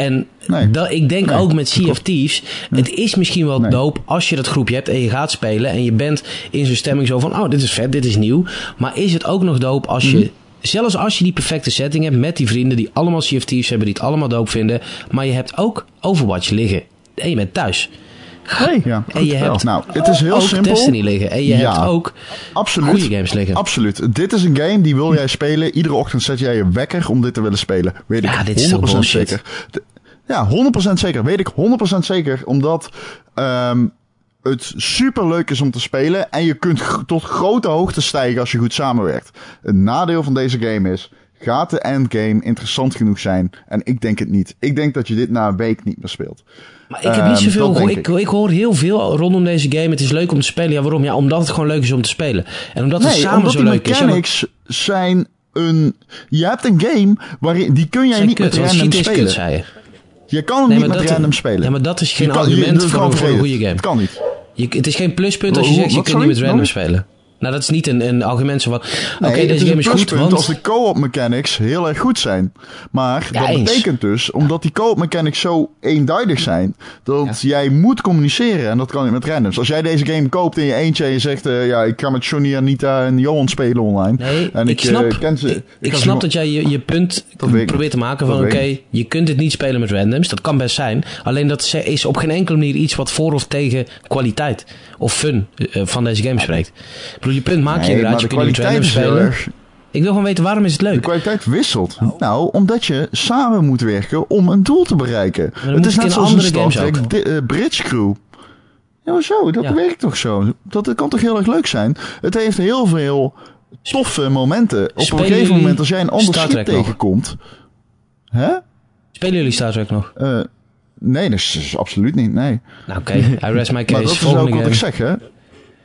En Nee. dat, ik denk Nee, ook met Sea of. Thieves. Het is misschien wel dope als je dat groepje hebt en je gaat spelen. En je bent in zo'n stemming zo van, oh dit is vet, dit is nieuw. Maar is het ook nog dope als Mhm. je... Zelfs als je die perfecte setting hebt met die vrienden die allemaal Thieves hebben, die het allemaal dope vinden. Maar je hebt ook Overwatch liggen. En je bent thuis. Hey, Ja, En je hebt Nou, het is heel ook simpel. Destiny liggen. En je Ja. hebt ook Absoluut. goede games liggen. Absoluut. Dit is een game die wil jij spelen. Iedere ochtend zet jij je wekker om dit te willen spelen. Weet Ja, ik dit is toch 100% bullshit? zeker. Ja, 100% zeker. Weet ik 100% zeker. Omdat ehm, het super leuk is om te spelen. En je kunt tot grote hoogte stijgen als je goed samenwerkt. Het nadeel van deze game is... Gaat de endgame interessant genoeg zijn? En ik denk het niet. Ik denk dat je dit na een week niet meer speelt. Maar ik heb niet Ehm, zoveel. gehoord. Ik, ik hoor heel veel rondom deze game. Het is leuk om te spelen. Ja, waarom? Ja, omdat het gewoon leuk is om te spelen. En omdat het Nee, samen omdat zo leuk is. Mechanics zijn een... Je hebt een game waarin... Die kun jij zijn niet kut, met random spelen. kut, zei je. Je kan hem Nee, niet met random spelen. Ja, maar dat is geen Je kan- je- argument voor, een- voor een vervelend. goede game. Het kan niet. Je, het is geen pluspunt als je zegt je kunt niet met random spelen. Nou, dat is niet een, een argument zo van... Oké, Nee, het deze game is goed, want... als de co-op mechanics heel erg goed zijn. Maar Ja, dat eens. betekent dus, omdat die co-op mechanics zo eenduidig zijn, dat jij moet communiceren en dat kan niet met randoms. Als jij deze game koopt in je eentje en je zegt, eh, ja, ik ga met Johnny, Anita en Johan spelen online. Nee, en ik, eh, snap, ken ze, ik, ik snap dat jij je, je punt ik probeert te maken van... Oké, je kunt dit niet spelen met randoms. Dat kan best zijn. Alleen dat ze- is op geen enkele manier iets wat voor of tegen kwaliteit of fun eh, van deze game spreekt. Je punt maak je Nee, inderdaad. maar Je de kunt niet spelen. Ik wil gewoon weten waarom is het De leuk. kwaliteit wisselt. Nou, omdat je samen moet werken om een doel te bereiken. Het is net zoals een Star Trek eh, Bridge Crew. Ja, maar zo, dat Ja. werkt toch zo? Dat, dat kan toch heel erg leuk zijn? Het heeft heel veel toffe momenten. Op Spelen een gegeven moment, als jij een ander schip tegenkomt... Hè? Spelen jullie Star Trek nog? Eh, nee, dat is, absoluut niet, nee. Nou oké, I rest my Maar case. dat is ook wat ik zeg, hè?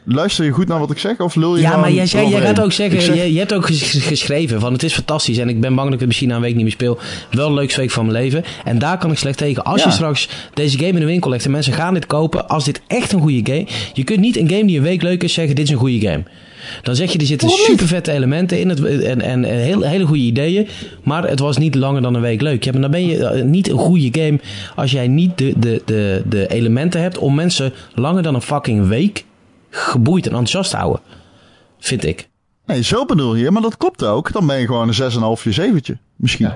Luister je goed naar wat ik zeg, of lul je Ja, maar jij, zei, jij gaat ook zeggen, zeg- je, je hebt ook ges- geschreven van het is fantastisch en ik ben bang dat ik het misschien na een week niet meer speel. Wel de leukste week van mijn leven. En daar kan ik slecht tegen. Als Ja. je straks deze game in de winkel legt en mensen gaan dit kopen, als dit echt een goede game... Je kunt niet een game die een week leuk is zeggen, dit is een goede game. Dan zeg je, er zitten super vette elementen in het, en, en, en hele, hele goede ideeën. Maar het was niet langer dan een week leuk. Ja, maar dan ben je eh, niet een goede game als jij niet de, de, de, de elementen hebt om mensen langer dan een fucking week geboeid en enthousiast te houden. Vind ik. Nee, zo bedoel je, maar dat klopt ook. Dan ben je gewoon een 6,5 zeventje. Misschien.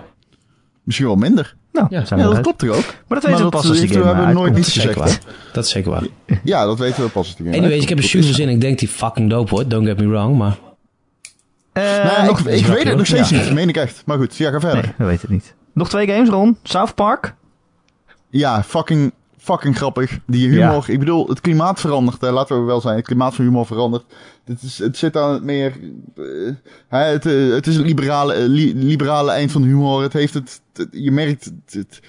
Misschien wel minder. Nou, Ja. dat klopt toch ook? Maar dat weten we pas als die heeft- we game hebben nooit uitkomt. niet Dat is zeker gezegd. waar. Dat is zeker waar. Ja, dat weten we pas als die game Anyways, ik heb er uitkomt. super zin in. Ik denk die fucking dope wordt. Don't get me wrong, maar... Eh, Nee, nog, ik, ik weet het nog steeds Ja. niet, meen ik echt. Maar goed, ja, ga verder. Nee, we weten het niet. Nog twee games, Ron. South Park. Ja, fucking, fucking grappig. Die humor, ik bedoel, het klimaat verandert. Hè, laten we wel zijn, het klimaat van humor verandert. Het, is, het zit aan het meer... eh, het, eh, het is het liberale, eh, li- liberale eind van humor. Het heeft het... het- je merkt... Het, het,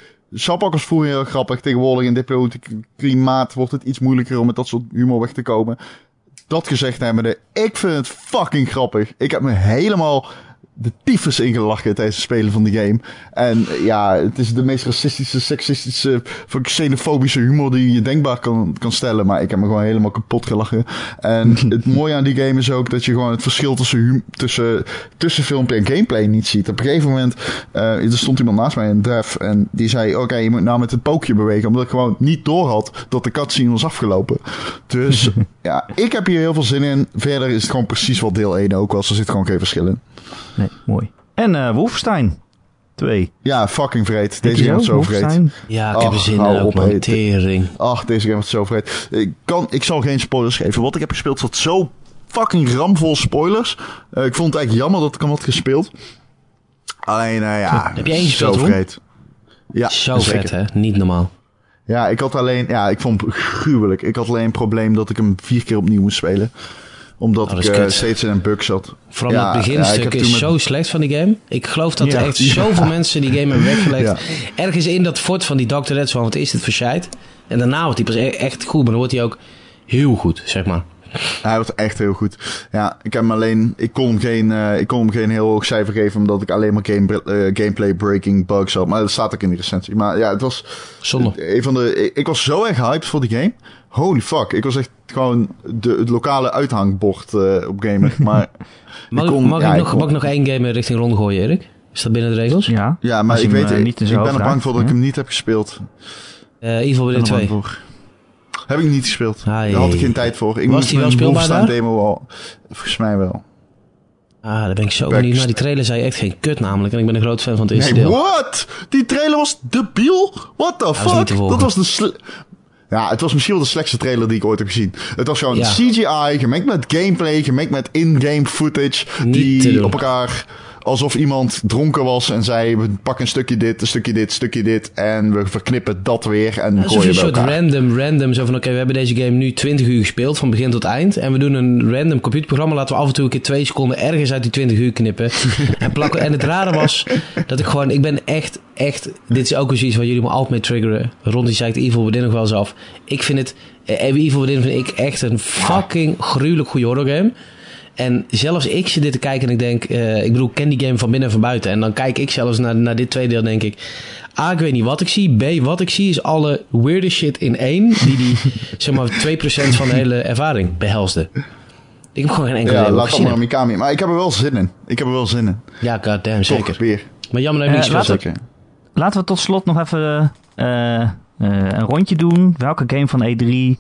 was vroeger heel grappig. Tegenwoordig in dit politieke klimaat wordt het iets moeilijker om met dat soort humor weg te komen. Dat gezegd hebbende, ik vind het fucking grappig. Ik heb me helemaal de tyfus ingelachen tijdens het spelen van de game. En ja, het is de meest racistische, seksistische, xenofobische humor die je denkbaar kan, kan stellen. Maar ik heb me gewoon helemaal kapot gelachen. En het mooie aan die game is ook dat je gewoon het verschil tussen, tussen, tussen filmpje en gameplay niet ziet. Op een gegeven moment, eh, er stond iemand naast mij, een dev, en die zei, oké, je moet nou met het pookje bewegen. Omdat ik gewoon niet door had dat de cutscene was afgelopen. Dus ja, ik heb hier heel veel zin in. Verder is het gewoon precies wat deel 1 ook was. Er zit gewoon geen verschil in. Nee, mooi. En eh Wolfenstein 2. Ja, fucking vreed. Deze game wordt zo vreed. Ja, ik heb er zin in ook. Ach, deze game wordt zo vreed. Ik, kan, ik zal geen spoilers geven. Wat ik heb gespeeld zat zo fucking ramvol spoilers. Eh, ik vond het eigenlijk jammer dat ik hem had gespeeld. Alleen, nou ja, Heb je één zo gespeeld, Ron? vreed. Ja, Zo zeker. vet, hè? Niet normaal. Ja, ik had alleen, ja, ik vond hem gruwelijk. Ik had alleen een probleem dat ik hem vier keer opnieuw moest spelen. Omdat Oh, ik kut. steeds in een bug zat. Vooral Ja, het beginstuk is met- zo slecht van die game. Ik geloof dat er echt zoveel mensen die game hebben weggelegd. Ergens in dat fort van die Dr. Red van wat is dit voor shit? En daarna wordt hij pas e- echt goed, maar dan wordt hij ook heel goed, zeg maar. Hij was echt heel goed. Ja, ik heb hem alleen, ik kon hem geen, eh, ik kon hem geen heel hoog cijfer geven omdat ik alleen maar game, eh, gameplay breaking bugs had. Maar dat staat ook in de recensie. Maar ja, het was Zonde. een van de, ik, ik was zo erg hyped voor die game. Holy fuck, ik was echt gewoon de, het lokale uithangbord eh, op gamer. Maar Mag, ik ik, kon- mag, ja, ik ik nog, kon- mag ik nog één game richting rond gooien, Erik? Is dat binnen de regels? Ja. ja, maar ik hem, weet, ik, niet ik zijn ben er bang voor dat ik hem niet heb gespeeld. Eh Evil Ik Within ben er bang 2. voor. Heb ik niet gespeeld. Daar had ik geen tijd voor. Ik Was moest die wel speelbaar daar? demo al. Volgens mij wel. Ah, daar ben ik zo Back- benieuwd naar. Die trailer zei echt geen kut namelijk. En ik ben een groot fan van het eerste Nee, deel. what? Die trailer was debiel? What the fuck? Dat was de Ja, het was misschien wel de slechtste trailer die ik ooit heb gezien. Het was gewoon Ja. CGI, gemengd met gameplay, gemengd met in-game footage. Niet die op elkaar, alsof iemand dronken was en zei, we pakken een stukje dit, een stukje dit, een stukje dit. En we verknippen dat weer en je gooien een soort elkaar. random, random, zo van oké, we hebben deze game nu 20 uur gespeeld, van begin tot eind. En we doen een random computerprogramma, laten we af en toe een keer twee seconden ergens uit die 20 uur knippen. en plakken. En het rare was dat ik gewoon, ik ben echt, echt, dit is ook weer zoiets wat jullie me altijd mee triggeren. Rond die zei het Evil Within nog wel eens af. Ik vind het, eh, Evil Within vind ik echt een fucking gruwelijk goede horror game. En zelfs ik zit dit te kijken en ik denk, eh, ik bedoel, ik ken die game van binnen en van buiten. En dan kijk ik zelfs naar, naar dit tweede deel en denk ik, A, ik weet niet wat ik zie. B, wat ik zie is alle weirde shit in één, die die, zeg maar, 2% van de hele ervaring behelsde. Ik heb gewoon geen enkele Ja, laat allemaal Mikami. Maar ik heb er wel zin in. Ik heb er wel zin in. Ja, goddamn, Toch zeker. weer. Maar jammer dat ik Eh, niet heb. Zeker. Laten we tot slot nog even eh, eh, een rondje doen. Welke game van E3?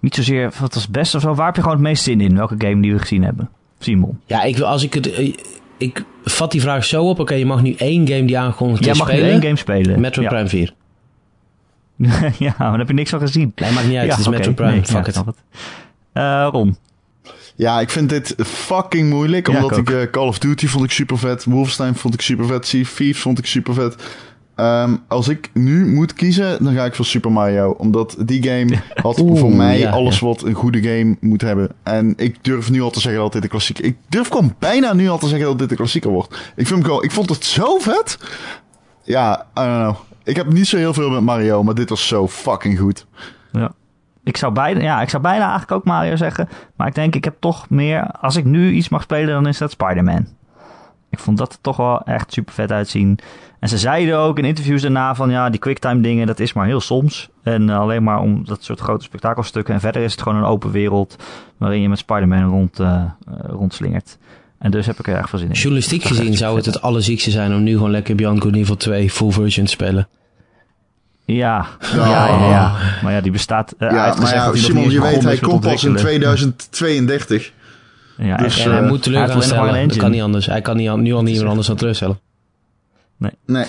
Niet zozeer wat was het beste of zo. Waar heb je gewoon het meest zin in? Welke game die we gezien hebben? Simon. Ja, ik wil, als ik het, eh, ik vat die vraag zo op. Oké, je mag nu één game die aangekondigd Jij is mag nu spelen. één game spelen. Metro ja. Prime 4. ja, maar daar heb je niks van gezien. Nee, maakt niet uit. ja, het is. Metro Prime. Nee, Fuck ja, it. snap het. Eh, Ron. Ja, ik vind dit fucking moeilijk. Ja, Omdat ik ik, eh, Call of Duty vond ik super vet. Wolfenstein vond ik super vet. Sea Thieves vond ik super vet. Ehm, als ik nu moet kiezen, dan ga ik voor Super Mario. Omdat die game had Oeh, voor mij ja, alles ja. wat een goede game moet hebben. En ik durf nu al te zeggen dat dit een klassieker... Ik durf gewoon bijna nu al te zeggen dat dit een klassieker wordt. Ik, vind gewoon, ik vond het zo vet. Ja, I don't know. Ik heb niet zo heel veel met Mario, maar dit was zo fucking goed. Ja. Ik zou, bijna, ja, ik zou bijna eigenlijk ook Mario zeggen. Maar ik denk, ik heb toch meer... Als ik nu iets mag spelen, dan is dat Spider-Man. Ik vond dat er toch wel echt super vet uitzien. En ze zeiden ook in interviews daarna van... Ja, die quicktime dingen, dat is maar heel soms. En eh, alleen maar om dat soort grote spektakelstukken. En verder is het gewoon een open wereld... waarin je met Spider-Man rond, eh, eh, rondslingert. En dus heb ik er erg veel zin in. Journalistiek echt gezien zou het het allerziekste zijn om nu gewoon lekker and Evil 2 full version te spelen. Ja, Ja. ja, ja, ja. Maar ja, die bestaat... hij ja, maar ja, dat hij nog Simon, niet je weet, hij komt pas in ontwikkelen. 2032. Ja, Dus, echt. En hij eh, moet teleurgaan stellen. Dat kan niet anders. Hij kan niet, nu al niet meer anders dan teleurstellen. Nee. Nee,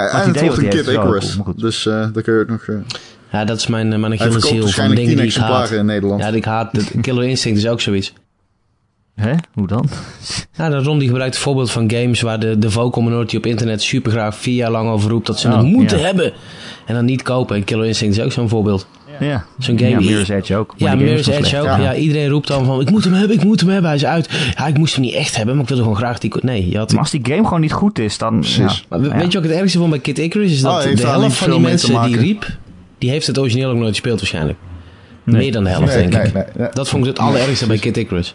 het en het wordt een Kid Icarus. Dus eh daar kun je ook nog... eh Ja, dat is mijn, mijn verkoopt Achilleshiel van dingen 10 die ik haat. in Nederland. Ja, ik haat het. Killer Instinct is ook zoiets. Hè? Hoe dan? Ja, de Ron die gebruikt het voorbeeld van games waar de, de vocal minority op internet super graag vier jaar lang over roept dat ze Oh, het moeten ja. hebben. En dan niet kopen. En Killer Instinct is ook zo'n voorbeeld. Ja. Zo'n game- Ja, Mirror's Edge ook. Ja, Mirror's Edge slecht. ook. Ja. iedereen roept dan van ik moet hem hebben, ik moet hem hebben. Hij is uit. Ja, ik moest hem niet echt hebben, maar ik wilde gewoon graag die... Nee, je had... Maar als die game gewoon niet goed is, dan... Maar Ja. weet je wat ik het ergste vond bij Kid Icarus? Is dat heeft de helft van die mensen die riep, die heeft het origineel ook nooit gespeeld waarschijnlijk. Nee. Meer dan de helft, Nee, denk nee, ik. nee, nee. Dat vond ik het allerergste bij Kid Icarus.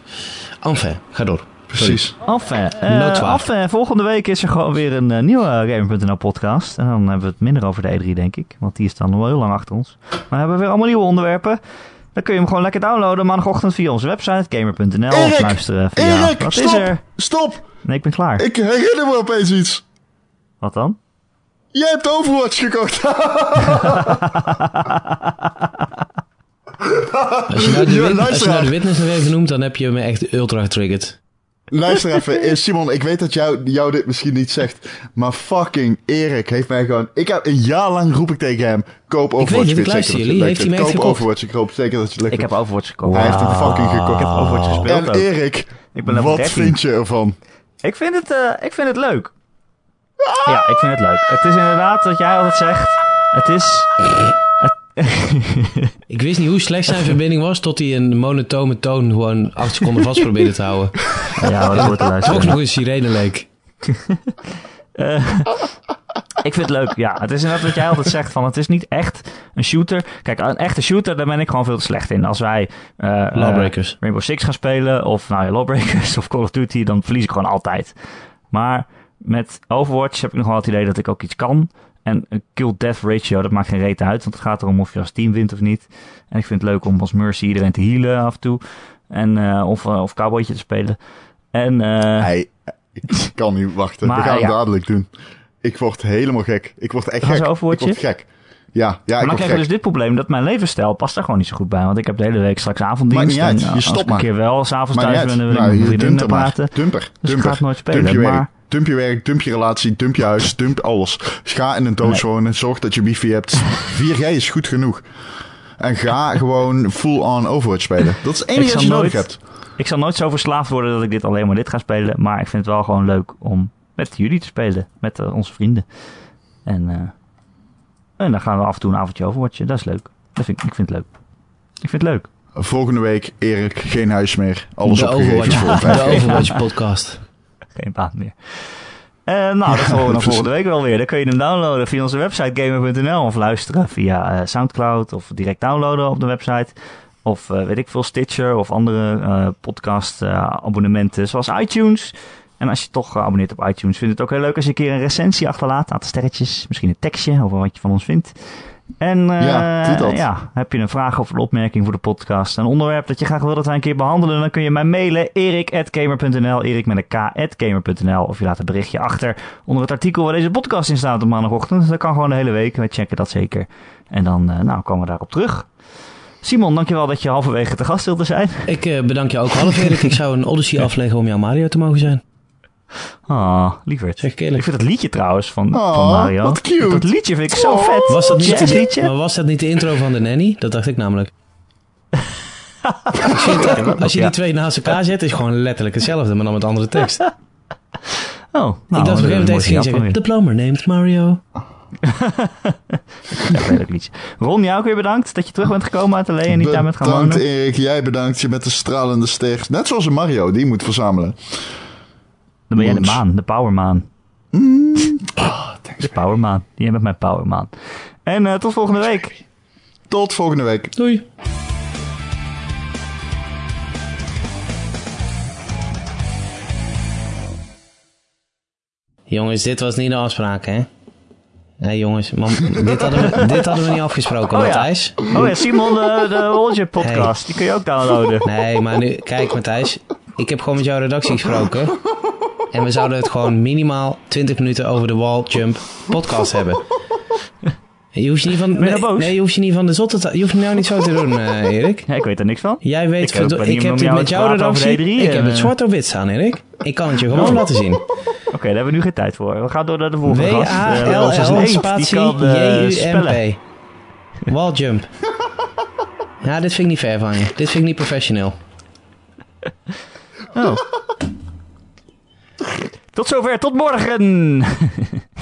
Enfin, ga door. Precies. Enfin, Noodwaar. enfin, volgende week is er gewoon weer een eh, nieuwe Gamer.nl podcast. En dan hebben we het minder over de E3, denk ik. Want die is dan nog wel heel lang achter ons. Maar dan hebben we weer allemaal nieuwe onderwerpen. Dan kun je hem gewoon lekker downloaden maandagochtend via onze website gamer.nl. Of Erik! luisteren via... Erik, Wat stop! is er? Stop! Nee, ik ben klaar. Ik herinner me opeens iets. Wat dan? Jij hebt Overwatch gekocht. Als je nou de, Ja, wit- als je luisteraar. nou de witness nog even noemt, dan heb je me echt ultra getriggerd. Luister even, eh, Simon, ik weet dat jou, jou dit misschien niet zegt, maar fucking Erik heeft mij gewoon... Ik heb een jaar lang roep ik tegen hem, koop Overwatch. weet het, ik weet luister dat je jullie. het Heeft hij vindt. Koop? Overwatch, ik hoop zeker dat je het leuk Ik heb. Overwatch gekocht. Hij heeft hem fucking gekocht. Ik heb Overwatch gespeeld En. Erik, Ik wat 13. vind je ervan? Ik vind het, eh, ik vind het leuk. Ja, ik vind het leuk. Het is inderdaad wat jij altijd zegt. Het is... Ik wist niet hoe slecht zijn verbinding was, tot hij een monotone toon gewoon acht seconden vast probeerde te houden. Ja, wat hoort te Ook nog een sirene leek. Ik vind het leuk. Ja, het is inderdaad wat jij altijd zegt. Van, het is niet echt een shooter. Kijk, een echte shooter, daar ben ik gewoon veel te slecht in. Als wij eh, Lawbreakers. eh, Rainbow Six gaan spelen, of nou ja, Lawbreakers of Call of Duty, dan verlies ik gewoon altijd. Maar met Overwatch heb ik nog wel het idee dat ik ook iets kan. En een kill-death ratio, dat maakt geen reet uit. Want het gaat erom of je als team wint of niet. En ik vind het leuk om als Mercy iedereen te healen af en toe. En, eh, of, eh, of cowboytje te spelen. En Hij, ik kan niet wachten. Maar, We gaan het ja. dadelijk doen. Ik word helemaal gek. Ik word echt gek. Ik word gek. Ja, ja, maar ik dan krijg je dus dit probleem dat mijn levensstijl past daar gewoon niet zo goed bij. Want ik heb de hele week straks avonddienst. Maakt niet uit, en, je stopt ik een maar. keer wel s'avonds Maar thuis ben, ik Nou, met mijn je vriendin dumpt er maar. praten. Dumper, Dus ik dumper. ga het nooit spelen. Maar dump je werk, dump je relatie, dump je huis, dump alles. Ga in een doos Nee. wonen, zorg dat je wifi hebt. 4G is goed genoeg. En ga gewoon full-on Overwatch spelen. Dat is het enige Ik wat zal je nodig nooit- hebt. ik zal nooit zo verslaafd worden dat ik dit alleen maar dit ga spelen. Maar ik vind het wel gewoon leuk om met jullie te spelen. Met eh, onze vrienden. En, eh, en dan gaan we af en toe een avondje overwatchen. Dat is leuk. Dat vind ik, ik vind het leuk. Ik vind het leuk. Volgende week, Erik, geen huis meer. Alles de opgegeven Overwatch, voor de 5G. Overwatch podcast. Geen baan meer. Eh, nou, dat horen we dan volgende week wel weer. Dan kun je hem downloaden via onze website gamer.nl of luisteren via eh, Soundcloud of direct downloaden op de website. Of eh, weet ik veel, Stitcher of andere eh, podcast eh, abonnementen zoals iTunes. En als je toch geabonneerd op iTunes, vind ik het ook heel leuk als je een keer een recensie achterlaat. Een aantal sterretjes, misschien een tekstje over wat je van ons vindt. En eh, Ja, heb je een vraag of een opmerking voor de podcast, een onderwerp dat je graag wil dat wij een keer behandelen, dan kun je mij mailen erik.gamer.nl, erik met een k.gamer.nl of je laat een berichtje achter onder het artikel waar deze podcast in staat op maandagochtend. Dat kan gewoon de hele week, wij checken dat zeker. En dan eh, nou, komen we daarop terug. Simon, dankjewel dat je halverwege te gast wilde zijn. Ik eh, bedank je ook half, Erik. Ik zou een Odyssey afleggen om jouw Mario te mogen zijn. Ah, lieverd. Zeg ik eerlijk. Ik vind dat liedje trouwens van, Oh, van Mario. wat cute. Dat liedje vind ik zo Oh. vet. Was dat, niet Jazzliedje? maar was dat niet de intro van de nanny? Dat dacht ik namelijk. Als je, als je die twee naast elkaar zet, is het gewoon letterlijk hetzelfde, maar dan met andere tekst. Oh, nou, ik dacht op een gegeven moment ging zeggen, The plumber named Mario. ja, leuk liedje. Ron, jou ook weer bedankt dat je terug bent gekomen uit de Lee en niet daar met gaan wonen. Bedankt Erik, jij bedankt je met de stralende ster. Net zoals een Mario, die moet verzamelen. Dan ben jij de maan, de powermaan. Mm. Oh, de powermaan. Die met mijn powermaan. En uh, tot volgende week. Tot volgende week. Doei. Jongens, dit was niet de afspraak, hè? Nee, jongens, man, dit, hadden we, dit hadden we niet afgesproken, oh, Matthijs. Ja. Oh ja, Simon, de, de Roger podcast, die kun je ook downloaden. Nee, maar nu, kijk Matthijs, ik heb gewoon met jouw redactie gesproken. En we zouden het gewoon minimaal 20 minuten over de wall jump podcast hebben. Je hoeft je niet van, nee, nee, je hoeft je niet van de zotte te, Je hoeft nou niet zo te doen, uh, Erik. Ja, ik weet er niks van. Jij weet, ik, ik, ik heb het met jouw redactie. E ik heb het zwart op wit staan, Erik. Ik kan het je gewoon oh. laten zien. Oké, okay, daar hebben we nu geen tijd voor. We gaan door naar de volgende gast. W-A-L-L spatie J-U-M-P. Wall jump. Ja, dit vind ik niet fair van je. Dit vind ik niet professioneel. Oh. Tot zover, tot morgen!